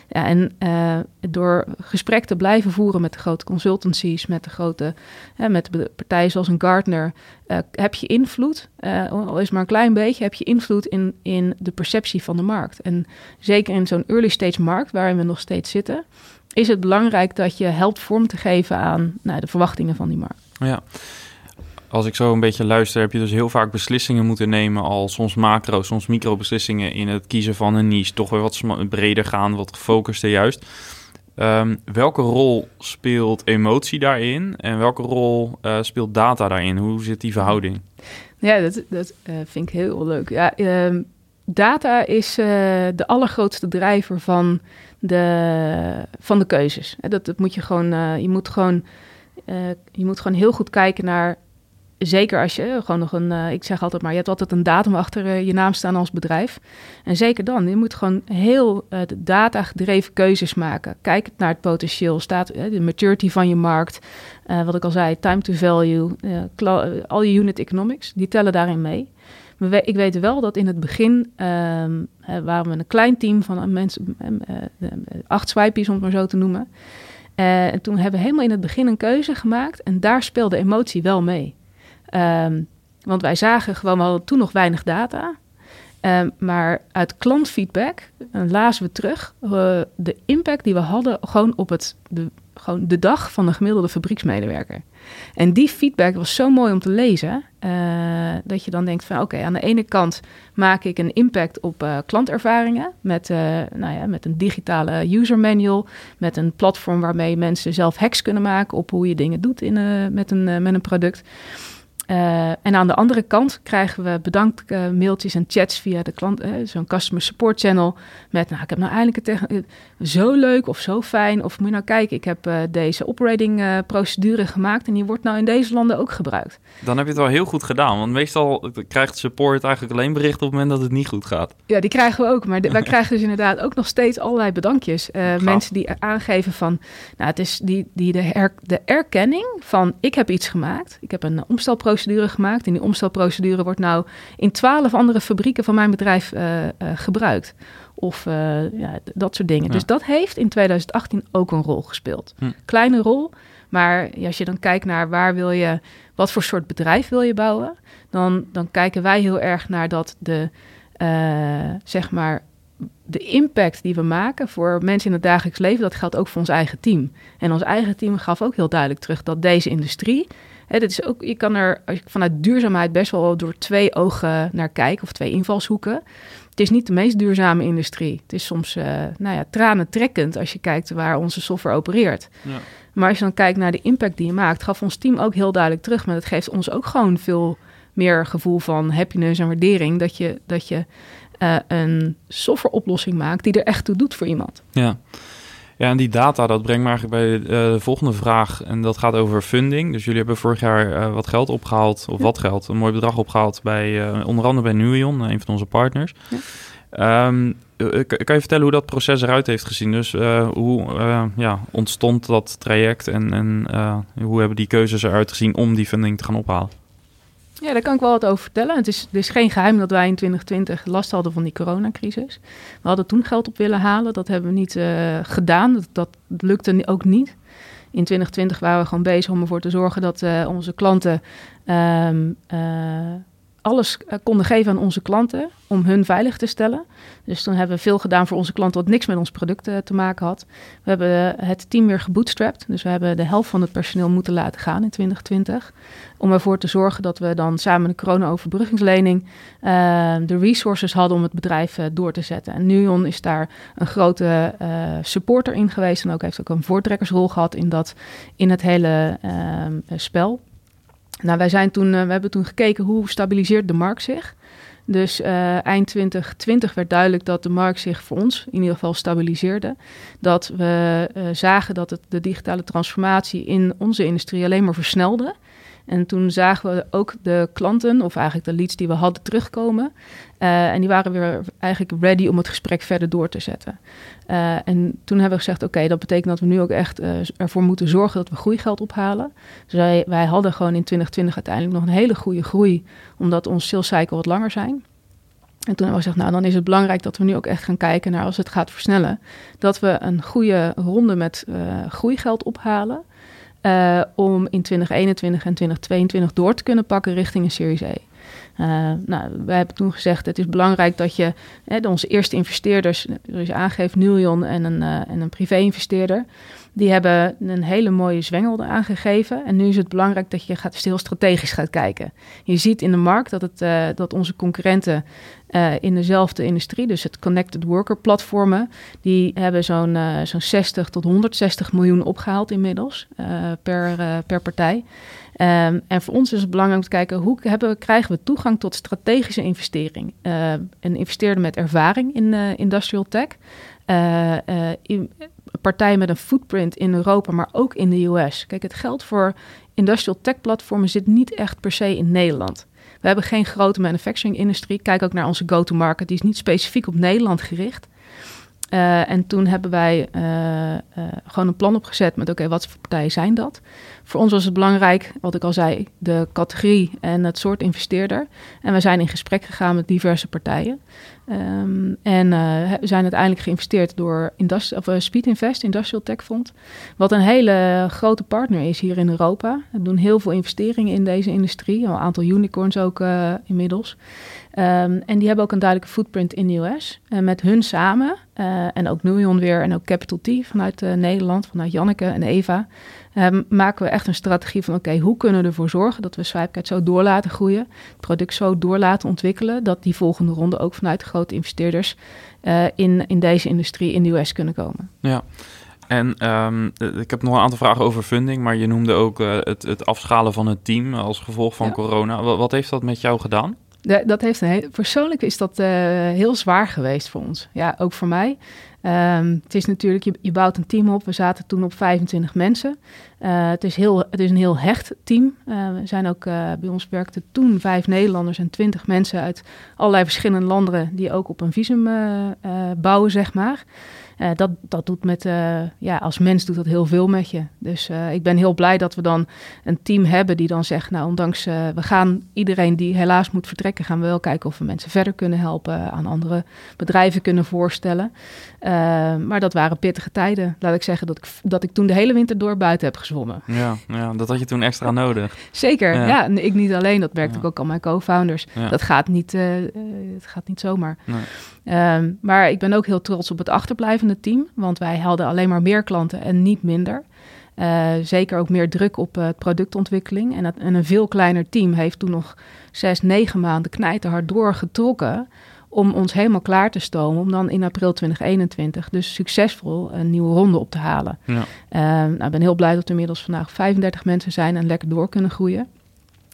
Ja, en uh, door gesprek te blijven voeren met de grote consultancies, met de grote, hè, met de partijen zoals een Gartner, uh, heb je invloed, uh, al is maar een klein beetje, heb je invloed in, in de perceptie van de markt. En zeker in zo'n early stage markt waarin we nog steeds zitten, is het belangrijk dat je helpt vorm te geven aan nou, de verwachtingen van die markt. Ja als ik zo een beetje luister, heb je dus heel vaak beslissingen moeten nemen, al soms macro, soms micro beslissingen in het kiezen van een niche, toch weer wat breder gaan, wat gefocuster juist. Um, welke rol speelt emotie daarin en welke rol uh, speelt data daarin? Hoe zit die verhouding? Ja, dat, dat uh, vind ik heel leuk. Ja, uh, data is uh, de allergrootste drijver van de, van de keuzes. Dat, dat moet je gewoon, je moet gewoon je moet gewoon heel goed kijken naar zeker als je gewoon nog een, uh, ik zeg altijd maar, je hebt altijd een datum achter uh, je naam staan als bedrijf. En zeker dan, je moet gewoon heel uh, data-gedreven keuzes maken. Kijk naar het potentieel, staat de maturity van je markt. wat ik al zei, time to value, al je unit economics, die tellen daarin mee. Maar ik weet wel dat in het begin ehm, waren we een klein team van mensen, acht swipies om het maar zo te noemen. en toen hebben we helemaal in het begin een keuze gemaakt en daar speelde emotie wel mee. Um, want wij zagen gewoon, hadden toen nog weinig data. Um, maar uit klantfeedback lazen we terug uh, de impact die we hadden gewoon op het, de, gewoon de dag van de gemiddelde fabrieksmedewerker. En die feedback was zo mooi om te lezen, uh, dat je dan denkt van oké, aan de ene kant maak ik een impact op uh, klantervaringen met, nou ja, met een digitale user manual, met een platform waarmee mensen zelf hacks kunnen maken op hoe je dingen doet in, met, een, met een product. Uh, en aan de andere kant krijgen we bedankt uh, mailtjes en chats via de klant, uh, zo'n customer support channel. Met, nou, ik heb nou eindelijk het zo leuk of zo fijn. Of moet je nou kijken, ik heb deze operating procedure gemaakt en die wordt nou in deze landen ook gebruikt. Dan heb je het wel heel goed gedaan, want meestal krijgt support eigenlijk alleen bericht op het moment dat het niet goed gaat. Ja, die krijgen we ook, maar wij krijgen dus inderdaad ook nog steeds allerlei bedankjes. mensen die aangeven van, nou, het is die, die de, her, de erkenning van, ik heb iets gemaakt, ik heb een omstelprocedure gemaakt. En die omstelprocedure wordt nou in twaalf andere fabrieken van mijn bedrijf uh, uh, gebruikt. Of uh, ja, dat soort dingen. Dus dat heeft in 2018 ook een rol gespeeld. Hm. Kleine rol, maar als je dan kijkt naar waar wil je, wat voor soort bedrijf wil je bouwen, dan, dan kijken wij heel erg naar dat de, zeg maar, de impact die we maken voor mensen in het dagelijks leven, dat geldt ook voor ons eigen team. En ons eigen team gaf ook heel duidelijk terug dat deze industrie Hè, dat is ook, je kan er vanuit duurzaamheid best wel door twee ogen naar kijken of twee invalshoeken. Het is niet de meest duurzame industrie. Het is soms uh, nou ja, tranentrekkend als je kijkt waar onze software opereert. Ja. Maar als je dan kijkt naar de impact die je maakt, gaf ons team ook heel duidelijk terug. Maar dat geeft ons ook gewoon veel meer gevoel van happiness en waardering. Dat je, dat je uh, een softwareoplossing maakt die er echt toe doet voor iemand. Ja. Ja, en die data, dat brengt me eigenlijk bij uh, de volgende vraag. En dat gaat over funding. Dus jullie hebben vorig jaar uh, wat geld opgehaald, of wat geld, een mooi bedrag opgehaald bij uh, onder andere bij Nuion, een van onze partners. Ja. Um, kan je vertellen hoe dat proces eruit heeft gezien? Dus hoe ja, ontstond dat traject en, en hoe hebben die keuzes eruit gezien om die funding te gaan ophalen? Ja, daar kan ik wel wat over vertellen. Het is, geen geheim dat wij in 2020 last hadden van die coronacrisis. We hadden toen geld op willen halen. Dat hebben we niet uh, gedaan. Dat, dat lukte ook niet. In 2020 waren we gewoon bezig om ervoor te zorgen dat uh, onze klanten um, uh, alles uh, konden geven aan onze klanten om hun veilig te stellen. Dus toen hebben we veel gedaan voor onze klanten wat niks met ons product uh, te maken had. We hebben het team weer gebootstrapped. Dus we hebben de helft van het personeel moeten laten gaan in 2020. Om ervoor te zorgen dat we dan samen de corona-overbruggingslening de resources hadden om het bedrijf door te zetten. En Nuon is daar een grote supporter in geweest. En ook heeft ook een voortrekkersrol gehad in, dat, in het hele spel. Nou, wij zijn toen, uh, we hebben toen gekeken hoe stabiliseert de markt zich. Dus uh, eind 2020 werd duidelijk dat de markt zich voor ons in ieder geval stabiliseerde. Dat we uh, zagen dat het, de digitale transformatie in onze industrie alleen maar versnelde. En toen zagen we ook de klanten, of eigenlijk de leads die we hadden, terugkomen. Uh, en die waren weer eigenlijk ready om het gesprek verder door te zetten. Uh, en toen hebben we gezegd, oké, dat betekent dat we nu ook echt uh, ervoor moeten zorgen dat we groeigeld ophalen. Dus wij, hadden gewoon in 2020 uiteindelijk nog een hele goede groei, omdat ons sales cycle wat langer zijn. En toen hebben we gezegd, nou dan is het belangrijk dat we nu ook echt gaan kijken naar als het gaat versnellen. Dat we een goede ronde met groeigeld ophalen. Om in 2021 en 2022 door te kunnen pakken richting een Series E. Uh, nou, wij hebben toen gezegd: het is belangrijk dat je hè, onze eerste investeerders, dus je aangeeft Nulion en een, en een privé-investeerder, die hebben een hele mooie zwengel aangegeven. En nu is het belangrijk dat je gaat, heel strategisch gaat kijken. Je ziet in de markt dat, het, uh, dat onze concurrenten in dezelfde industrie, dus het Connected Worker platformen, die hebben zo'n zo'n 60 tot 160 miljoen opgehaald inmiddels per, per partij. Um, en voor ons is het belangrijk om te kijken hoe hebben, krijgen we toegang tot strategische investering. een investeerder met ervaring in industrial tech. In, partij met een footprint in Europa, maar ook in de US. Kijk, het geld voor industrial tech platformen zit niet echt per se in Nederland. We hebben geen grote manufacturing industrie. Kijk ook naar onze go-to-market. Die is niet specifiek op Nederland gericht. Uh, en toen hebben wij uh, uh, gewoon een plan opgezet met: oké, wat voor partijen zijn dat? Voor ons was het belangrijk, wat ik al zei, de categorie en het soort investeerder. En we zijn in gesprek gegaan met diverse partijen. Um, en we zijn uiteindelijk geïnvesteerd door of, Speed Invest, Industrial Tech Fund. Wat een hele grote partner is hier in Europa. We doen heel veel investeringen in deze industrie. Een aantal unicorns ook inmiddels. Um, en die hebben ook een duidelijke footprint in de US. En met hun samen, uh, en ook Nuion weer en ook Capital T vanuit uh, Nederland, vanuit Janneke en Eva, um, maken we echt een strategie van: oké, hoe kunnen we ervoor zorgen dat we Swipecard zo door laten groeien, het product zo door laten ontwikkelen, dat die volgende ronde ook vanuit de grote investeerders uh, in, in deze industrie in de US kunnen komen. Ja. En um, ik heb nog een aantal vragen over funding, maar je noemde ook het, het afschalen van het team als gevolg van ja. corona. Wat, wat heeft dat met jou gedaan? Dat heeft een heel, persoonlijk is dat uh, heel zwaar geweest voor ons. Ja, ook voor mij. Um, het is natuurlijk, je, je, bouwt een team op. We zaten toen op 25 mensen. Uh, het, is heel, het is een heel hecht team. Uh, we zijn ook, bij ons werkten toen vijf Nederlanders en twintig mensen uit allerlei verschillende landen die ook op een visum bouwen, zeg maar. Uh, dat, dat doet met, uh, ja, als mens doet dat heel veel met je. Dus uh, ik ben heel blij dat we dan een team hebben die dan zegt, nou ondanks, we gaan iedereen die helaas moet vertrekken, gaan we wel kijken of we mensen verder kunnen helpen, aan andere bedrijven kunnen voorstellen. Maar dat waren pittige tijden. Laat ik zeggen dat ik, dat ik toen de hele winter door buiten heb gezwommen. Ja, ja dat had je toen extra nodig. Zeker, ja. ja ik niet alleen, dat merkte ja. ik ook al mijn co-founders. Dat gaat niet, het gaat niet zomaar. Nee. Um, maar ik ben ook heel trots op het achterblijvende team, want wij hadden alleen maar meer klanten en niet minder. Uh, zeker ook meer druk op uh, productontwikkeling. En, dat, en, een veel kleiner team heeft toen nog zes, negen maanden knijterhard doorgetrokken om ons helemaal klaar te stomen, om dan in april 2021 dus succesvol een nieuwe ronde op te halen. Ja. Uh, nou, ik ben heel blij dat er inmiddels vandaag 35 mensen zijn en lekker door kunnen groeien.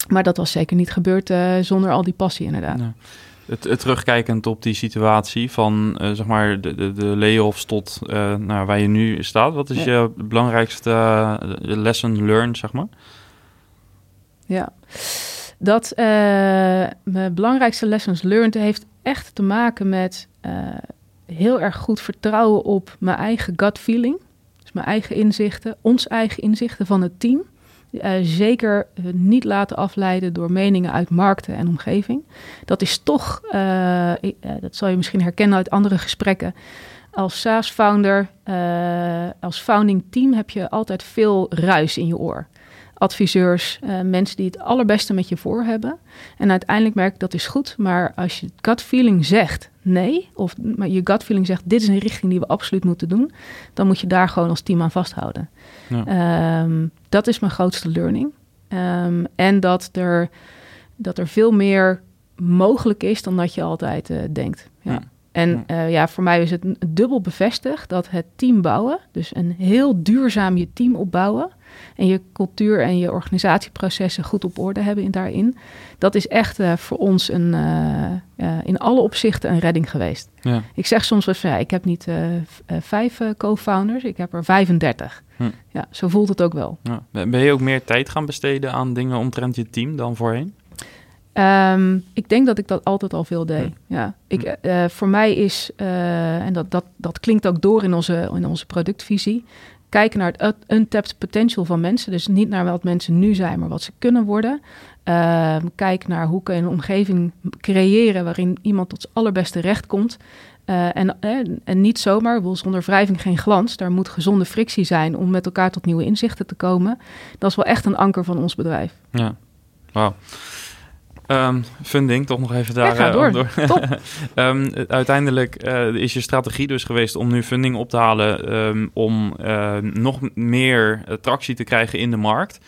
Maar dat was zeker niet gebeurd zonder al die passie inderdaad. Ja het, het, terugkijkend op die situatie van uh, zeg maar de, de, de layoffs tot uh, nou, waar je nu staat. Wat is ja. je belangrijkste lesson learned, zeg maar? Ja, dat mijn belangrijkste lessons learned heeft echt te maken met heel erg goed vertrouwen op mijn eigen gut feeling. Dus mijn eigen inzichten, ons eigen inzichten van het team. Uh, zeker niet laten afleiden door meningen uit markten en omgeving. Dat is toch, dat zal je misschien herkennen uit andere gesprekken. Als SaaS-founder, als founding team heb je altijd veel ruis in je oor. Adviseurs, mensen die het allerbeste met je voor hebben. En uiteindelijk merk ik dat is goed, maar als je gut feeling zegt nee, of maar je gut feeling zegt dit is een richting die we absoluut moeten doen, dan moet je daar gewoon als team aan vasthouden. Ja. Um, dat is mijn grootste learning. Um, en dat er, dat er veel meer mogelijk is dan dat je altijd uh, denkt. Ja. ja. En uh, ja, voor mij is het dubbel bevestigd dat het team bouwen, dus een heel duurzaam je team opbouwen en je cultuur en je organisatieprocessen goed op orde hebben in daarin, dat is echt uh, voor ons een, uh, in alle opzichten een redding geweest. Ja. Ik zeg soms wel ja, ik heb niet vijf co-founders, ik heb er 35. Hm. Ja, zo voelt het ook wel. Ja. Ben je ook meer tijd gaan besteden aan dingen omtrent je team dan voorheen? Um, ik denk dat ik dat altijd al veel deed. Hm. Ja. Ik, uh, voor mij is, uh, en dat, dat, dat klinkt ook door in onze, in onze productvisie, kijken naar het untapped potential van mensen. Dus niet naar wat mensen nu zijn, maar wat ze kunnen worden. Uh, kijk naar hoe kun je een omgeving creëren waarin iemand tot zijn allerbeste recht komt. Uh, en, en, en, niet zomaar, zonder wrijving geen glans. Daar moet gezonde frictie zijn om met elkaar tot nieuwe inzichten te komen. Dat is wel echt een anker van ons bedrijf. Ja, wauw. Um, funding, toch nog even daar. Ja, door. door. um, uiteindelijk uh, is je strategie dus geweest om nu funding op te halen um, om uh, nog meer tractie te krijgen in de markt.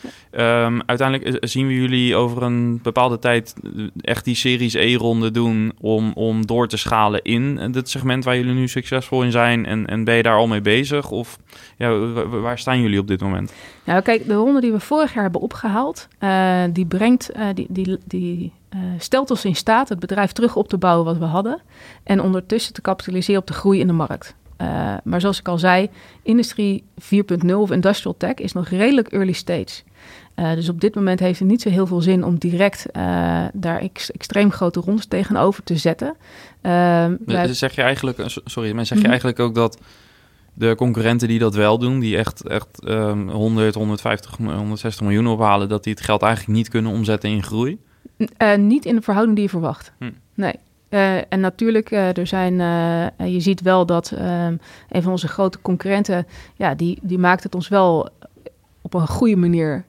uiteindelijk zien we jullie over een bepaalde tijd echt die Series E-ronde doen om, om door te schalen in het segment waar jullie nu succesvol in zijn. En, en ben je daar al mee bezig? Of ja, waar staan jullie op dit moment? Nou, kijk, de ronde die we vorig jaar hebben opgehaald, die brengt, die, die, die uh, stelt ons in staat het bedrijf terug op te bouwen wat we hadden. En ondertussen te kapitaliseren op de groei in de markt. maar zoals ik al zei, industrie 4.0 of industrial tech is nog redelijk early stage. Uh, dus op dit moment heeft het niet zo heel veel zin om direct uh, daar ex extreem grote rondes tegenover te zetten. Uh, wij... Zeg je eigenlijk, sorry, maar zeg je mm -hmm. eigenlijk ook dat de concurrenten die dat wel doen, die echt, echt um, 100, 150, 160 miljoen ophalen, dat die het geld eigenlijk niet kunnen omzetten in groei? Uh, niet in de verhouding die je verwacht. Hm. Nee. Uh, en natuurlijk, uh, er zijn, je ziet wel dat ehm, een van onze grote concurrenten, ja, die, die maakt het ons wel op een goede manier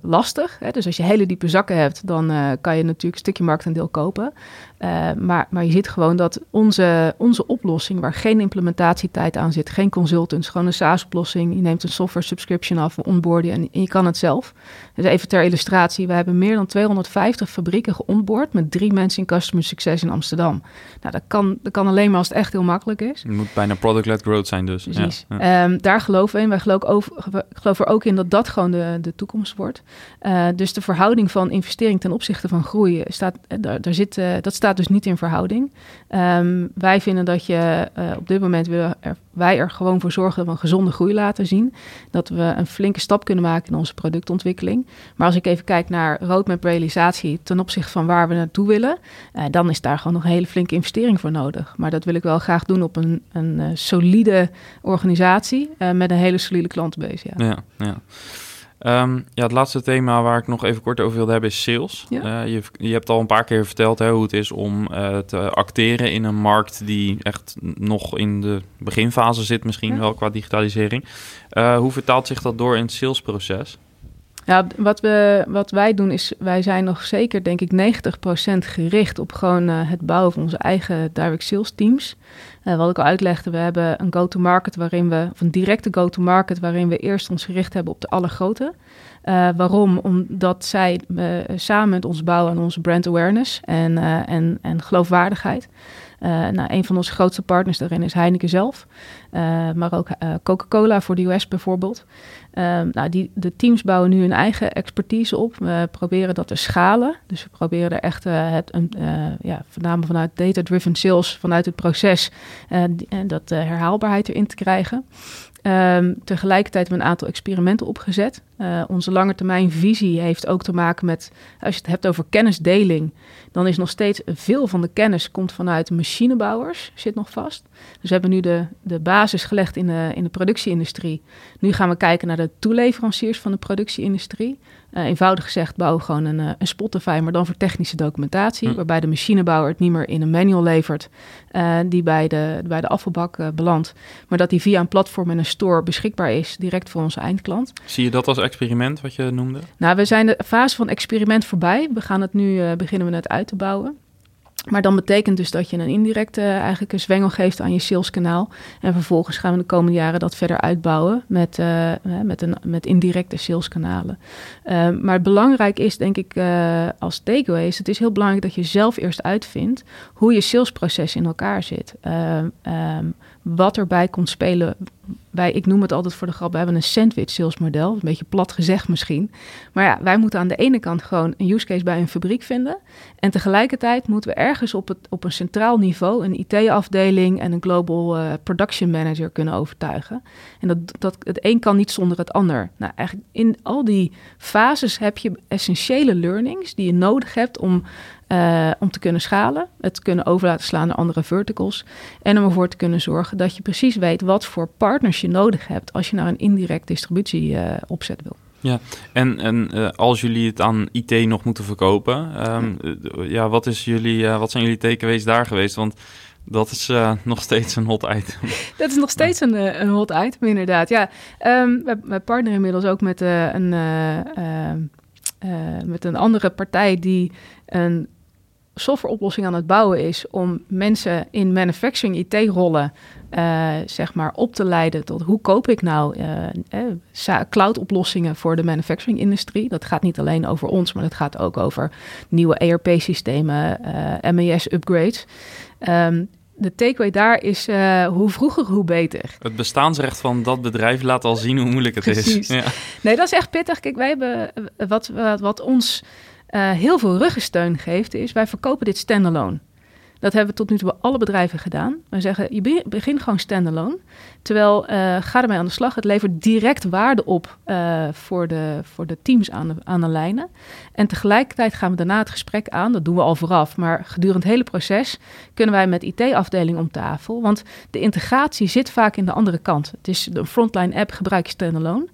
lastig. Hè? Dus als je hele diepe zakken hebt, dan kan je natuurlijk een stukje marktaandeel kopen. Uh, maar, maar je ziet gewoon dat onze, onze oplossing, waar geen implementatietijd aan zit, geen consultants, gewoon een SaaS-oplossing. Je neemt een software subscription af, onboarden en, en je kan het zelf. Dus even ter illustratie, we hebben meer dan 250 fabrieken geonboard met drie mensen in customer success in Amsterdam. Nou, dat kan, dat kan alleen maar als het echt heel makkelijk is. Het moet bijna product-led growth zijn dus. Precies. Ja, ja. Um, daar geloven we in. Wij geloven, over, geloven er ook in dat dat gewoon de, de toekomst wordt. Uh, dus de verhouding van investering ten opzichte van groei staat, daar, daar zit, uh, dat staat dus niet in verhouding. Um, wij vinden dat je uh, op dit moment willen wij er gewoon voor zorgen dat we een gezonde groei laten zien. Dat we een flinke stap kunnen maken in onze productontwikkeling. Maar als ik even kijk naar roadmap realisatie ten opzichte van waar we naartoe willen, uh, dan is daar gewoon nog een hele flinke investering voor nodig. Maar dat wil ik wel graag doen op een, een uh, solide organisatie met een hele solide klantenbase. Ja. ja. Um, ja, het laatste thema waar ik nog even kort over wilde hebben is sales. Ja. Uh, je, je, hebt al een paar keer verteld hè, hoe het is om uh, te acteren in een markt die echt nog in de beginfase zit, misschien ja. wel qua digitalisering. Uh, hoe vertaalt zich dat door in het salesproces? Wat, we, wat wij doen is, wij zijn nog zeker, denk ik, 90% gericht op gewoon het bouwen van onze eigen direct sales teams. Uh, wat ik al uitlegde, we hebben een go-to-market waarin we, of een directe go-to-market waarin we eerst ons gericht hebben op de allergrote. Uh, waarom? Omdat zij uh, samen met ons bouwen aan onze brand awareness en, en, en geloofwaardigheid. nou, een van onze grootste partners daarin is Heineken zelf, maar ook Coca-Cola voor de US bijvoorbeeld. Um, nou, die, de teams bouwen nu hun eigen expertise op. We proberen dat te schalen. Dus we proberen er echt uh, het, uh, ja, voornamelijk vanuit data-driven sales, vanuit het proces, uh, die, dat herhaalbaarheid erin te krijgen. Um, tegelijkertijd hebben we een aantal experimenten opgezet. Onze langetermijnvisie heeft ook te maken met, als je het hebt over kennisdeling, dan is nog steeds veel van de kennis komt vanuit machinebouwers, zit nog vast. Dus we hebben nu de, de basis gelegd in de, in de productieindustrie. Nu gaan we kijken naar de toeleveranciers van de productieindustrie. Uh, eenvoudig gezegd bouwen we gewoon een, uh, een Spotify, maar dan voor technische documentatie. Hm. Waarbij de machinebouwer het niet meer in een manual levert uh, die bij de, bij de afvalbak belandt. Maar dat die via een platform en een store beschikbaar is, direct voor onze eindklant. Zie je dat als experiment wat je noemde? Nou, we zijn de fase van experiment voorbij. We gaan het nu, beginnen we het uit te bouwen. Maar dan betekent dus dat je een indirecte eigenlijk een zwengel geeft aan je saleskanaal. En vervolgens gaan we de komende jaren dat verder uitbouwen met, uh, met, een, met indirecte saleskanalen. Uh, maar belangrijk is denk ik uh, als takeaway is, het is heel belangrijk dat je zelf eerst uitvindt hoe je salesproces in elkaar zit. Um, wat erbij komt spelen. Wij, ik noem het altijd voor de grap, we hebben een sandwich salesmodel. Een beetje plat gezegd misschien. Maar ja, wij moeten aan de ene kant gewoon een use case bij een fabriek vinden. En tegelijkertijd moeten we ergens op, het, op een centraal niveau een IT-afdeling en een global uh, production manager kunnen overtuigen. En dat, dat, het een kan niet zonder het ander. Nou, eigenlijk in al die fases heb je essentiële learnings die je nodig hebt om uh, om te kunnen schalen, het kunnen over laten slaan naar andere verticals en om ervoor te kunnen zorgen dat je precies weet wat voor partners je nodig hebt als je naar een indirect distributie uh, opzet wil. Ja, en, en uh, als jullie het aan IT nog moeten verkopen, um, ja, wat, is jullie, wat zijn jullie takeaways daar geweest? Want dat is uh, nog steeds een hot item. Dat is nog steeds een, een hot item, inderdaad. Ja, um, we, we partneren inmiddels ook met, uh, een, uh, met een andere partij die een softwareoplossing aan het bouwen is om mensen in manufacturing IT-rollen uh, zeg maar op te leiden tot hoe koop ik nou uh, uh, cloud-oplossingen voor de manufacturing-industrie. Dat gaat niet alleen over ons, maar dat gaat ook over nieuwe ERP-systemen, MES-upgrades. Um, de takeaway daar is hoe vroeger, hoe beter. Het bestaansrecht van dat bedrijf laat al zien hoe moeilijk het Precies. is. Ja. Nee, dat is echt pittig. Kijk, wij hebben wat, wat, wat ons uh, heel veel ruggensteun geeft, is wij verkopen dit standalone. Dat hebben we tot nu toe bij alle bedrijven gedaan. We zeggen, je begint gewoon standalone. Terwijl, uh, ga ermee aan de slag. Het levert direct waarde op uh, voor, de, voor de teams aan de, aan de lijnen. En tegelijkertijd gaan we daarna het gesprek aan. Dat doen we al vooraf. Maar gedurende het hele proces kunnen wij met IT-afdeling om tafel. Want de integratie zit vaak in de andere kant. Het is de frontline app gebruik je standalone.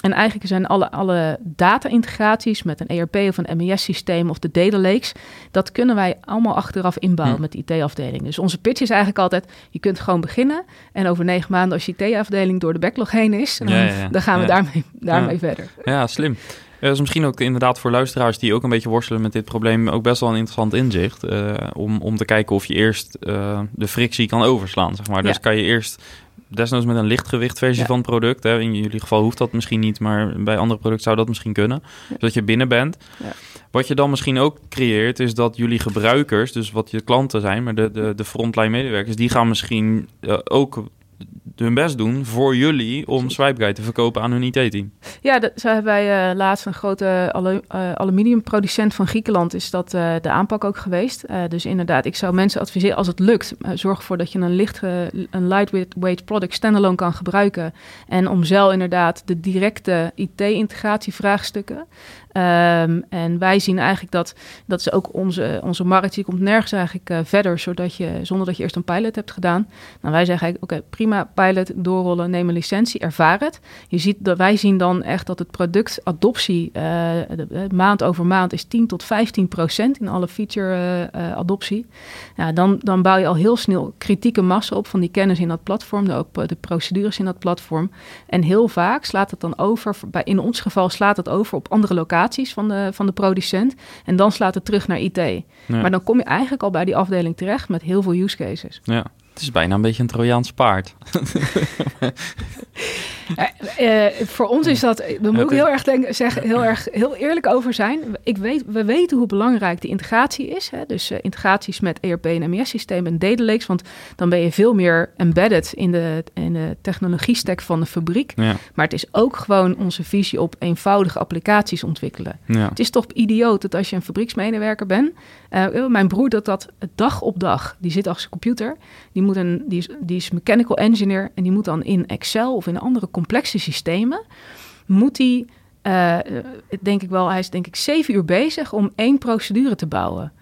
En eigenlijk zijn alle, alle data-integraties met een ERP of een MES-systeem of de data lakes, dat kunnen wij allemaal achteraf inbouwen hm. met de IT-afdeling. Dus onze pitch is eigenlijk altijd, je kunt gewoon beginnen en over negen maanden als je IT-afdeling door de backlog heen is, dan, dan gaan we daarmee, daarmee verder. Ja, slim. Dat is misschien ook inderdaad voor luisteraars die ook een beetje worstelen met dit probleem ook best wel een interessant inzicht. Uh, om, om te kijken of je eerst uh, de frictie kan overslaan. Zeg maar. Dus kan je eerst desnoods met een lichtgewicht versie van het product. Hè. In jullie geval hoeft dat misschien niet, maar bij andere producten zou dat misschien kunnen. Zodat je binnen bent. Ja. Wat je dan misschien ook creëert, is dat jullie gebruikers, dus wat je klanten zijn, maar de, de, de frontline medewerkers, die gaan misschien uh, ook hun best doen voor jullie om Swipeguide te verkopen aan hun IT-team. Ja, dat, zo hebben wij uh, laatst een grote alu uh, aluminiumproducent van Griekenland is dat uh, de aanpak ook geweest. dus inderdaad, ik zou mensen adviseren als het lukt, zorg ervoor dat je een licht, een lightweight product standalone kan gebruiken en om zelf inderdaad de directe IT-integratievraagstukken Um, en wij zien eigenlijk dat, dat is ook onze, onze markt, die komt nergens eigenlijk uh, verder, zodat je, zonder dat je eerst een pilot hebt gedaan. Nou, wij zeggen eigenlijk, oké, prima, pilot, doorrollen, neem een licentie, ervaar het. Je ziet dat wij zien dan echt dat het product adoptie uh, de, maand over maand is 10 tot 15 procent in alle feature adoptie. Ja, dan, dan bouw je al heel snel kritieke massa op van die kennis in dat platform, de, ook de procedures in dat platform. En heel vaak slaat het dan over, in ons geval slaat het over op andere locaties van de, van de producent. En dan slaat het terug naar IT. Maar dan kom je eigenlijk al bij die afdeling terecht met heel veel use cases. Ja. Het is bijna een beetje een Trojaans paard. uh, voor ons is dat, we moeten heel erg zeggen, heel erg heel eerlijk over zijn. Ik weet, we weten hoe belangrijk de integratie is. Hè? Dus uh, integraties met ERP en MES-systemen en data lakes. Want dan ben je veel meer embedded in de, in de technologie stack van de fabriek. Ja. Maar het is ook gewoon onze visie op eenvoudige applicaties ontwikkelen. Ja. Het is toch idioot dat als je een fabrieksmedewerker bent. Uh, mijn broer dat dat dag op dag, die zit achter zijn computer. Die, moet een, die, is, die is mechanical engineer en die moet dan in Excel of in andere complexe systemen, moet hij, uh, denk ik wel, hij is denk ik zeven uur bezig om één procedure te bouwen.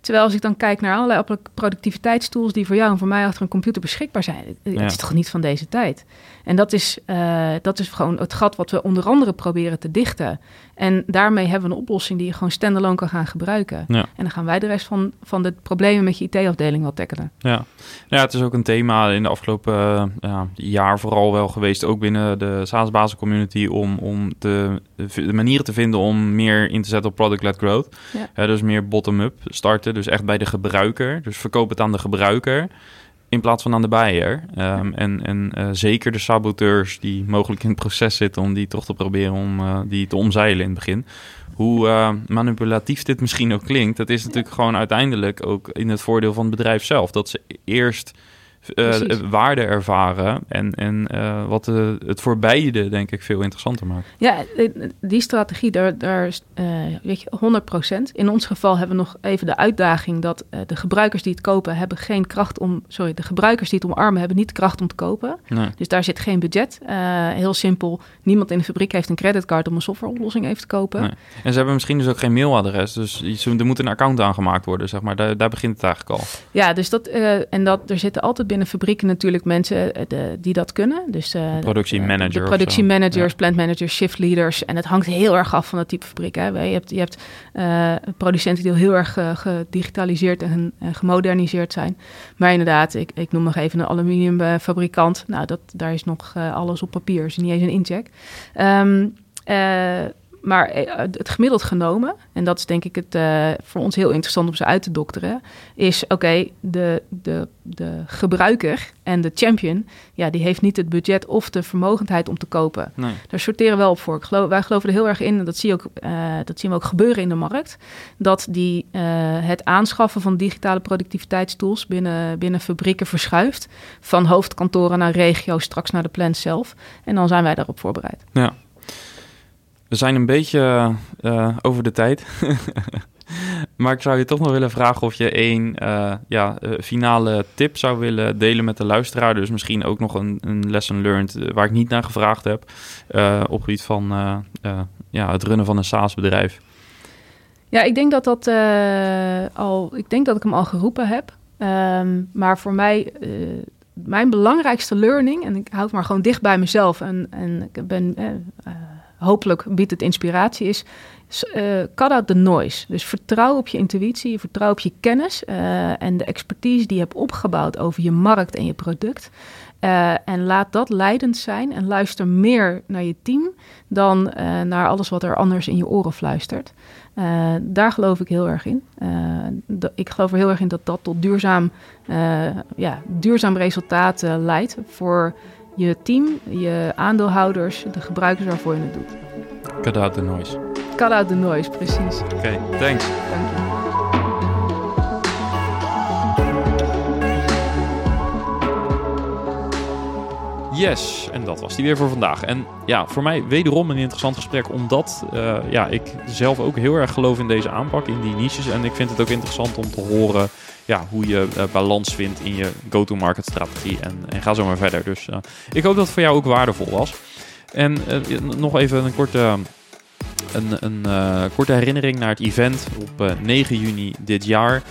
Terwijl als ik dan kijk naar allerlei productiviteitstools die voor jou en voor mij achter een computer beschikbaar zijn, het is toch niet van deze tijd. En dat is, uh, dat is gewoon het gat wat we onder andere proberen te dichten. En daarmee hebben we een oplossing die je gewoon standalone kan gaan gebruiken. Ja. En dan gaan wij de rest van, van de problemen met je IT-afdeling wel tackelen. Ja. ja, het is ook een thema in de afgelopen uh, ja, jaar vooral wel geweest, ook binnen de SaaS community, om, om de, de manieren te vinden om meer in te zetten op product-led growth. Ja. dus meer bottom-up starten, dus echt bij de gebruiker. Dus verkoop het aan de gebruiker in plaats van aan de bijer. Um, en en uh, zeker de saboteurs die mogelijk in het proces zitten om die toch te proberen om uh, die te omzeilen in het begin. Hoe uh, manipulatief dit misschien ook klinkt, dat is natuurlijk gewoon uiteindelijk ook in het voordeel van het bedrijf zelf. Dat ze eerst uh, waarde ervaren. En, en uh, wat de, het voor beide, denk ik, veel interessanter maakt. Ja, die strategie, daar, daar uh, weet je, 100% In ons geval hebben we nog even de uitdaging dat de gebruikers die het kopen, hebben geen kracht om. Sorry, de gebruikers die het omarmen, hebben niet kracht om te kopen. Nee. Dus daar zit geen budget. heel simpel, niemand in de fabriek heeft een creditcard om een softwareoplossing even te kopen. Nee. En ze hebben misschien dus ook geen mailadres. Dus er moet een account aangemaakt worden, zeg maar. Daar, daar begint het eigenlijk al. Ja, dus dat, en dat, er zitten altijd binnen fabrieken natuurlijk mensen eh, de, die dat kunnen. Dus uh, productiemanager. De productiemanagers, ja. plant managers, shift leaders. En het hangt heel erg af van het type fabriek. Hè. Je hebt, je hebt uh, producenten die heel erg gedigitaliseerd en, gemoderniseerd zijn. Maar inderdaad, ik, ik noem nog even een aluminiumfabrikant. Nou, dat, daar is nog alles op papier, is niet eens een incheck. Um, maar eh, het gemiddeld genomen, en dat is denk ik het uh, voor ons heel interessant om ze uit te dokteren, is oké, de, de, de gebruiker en de champion, ja, die heeft niet het budget of de vermogendheid om te kopen. Nee. Daar sorteren we wel op voor. Geloof, wij geloven er heel erg in, en dat, zie ook, uh, dat zien we ook gebeuren in de markt, dat die, uh, het aanschaffen van digitale productiviteitstools binnen, binnen fabrieken verschuift. Van hoofdkantoren naar regio, straks naar de plant zelf. En dan zijn wij daarop voorbereid. Ja. We zijn een beetje uh, over de tijd. maar ik zou je toch nog willen vragen of je één ja, finale tip zou willen delen met de luisteraar. Dus misschien ook nog een, een lesson learned waar ik niet naar gevraagd heb. op gebied van ja, het runnen van een SaaS-bedrijf. Ja, ik denk dat dat al. Ik denk dat ik hem al geroepen heb. Ehm, maar voor mij, mijn belangrijkste learning, en ik houd maar gewoon dicht bij mezelf en, en ik ben, hopelijk biedt het inspiratie, is cut out the noise. Dus vertrouw op je intuïtie, vertrouw op je kennis en de expertise die je hebt opgebouwd over je markt en je product. en laat dat leidend zijn en luister meer naar je team dan naar alles wat er anders in je oren fluistert. Uh, daar geloof ik heel erg in. Ik geloof er heel erg in dat dat tot duurzaam, ja, duurzaam resultaat leidt voor je team, je aandeelhouders, de gebruikers waarvoor je het doet. Cut out the noise. Cut out the noise, precies. Oké, okay, thanks. Dank je. Yes, en dat was die weer voor vandaag. En ja, voor mij wederom een interessant gesprek, omdat uh, ja, ik zelf ook heel erg geloof in deze aanpak, in die niches. En ik vind het ook interessant om te horen ja, hoe je uh, balans vindt in je go-to-market strategie. En, en ga zo maar verder. Dus uh, ik hoop dat het voor jou ook waardevol was. En nog even een korte, een, een korte herinnering naar het event op 9 juni dit jaar.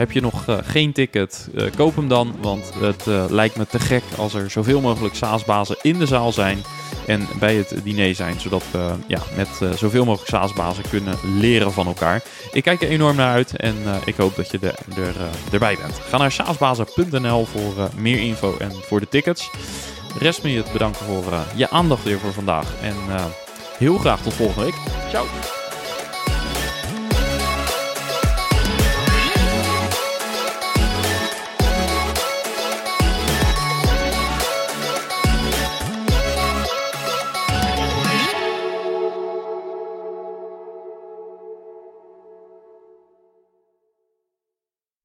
Heb je nog uh, geen ticket, uh, koop hem dan. Want het uh, lijkt me te gek als er zoveel mogelijk SaaS-bazen in de zaal zijn. En bij het diner zijn. Zodat we ja, met zoveel mogelijk SaaS-bazen kunnen leren van elkaar. Ik kijk er enorm naar uit. En ik hoop dat je er, er erbij bent. Ga naar saasbazen.nl voor meer info en voor de tickets. Rest me je het bedanken voor je aandacht weer voor vandaag. En heel graag tot volgende week. Ciao!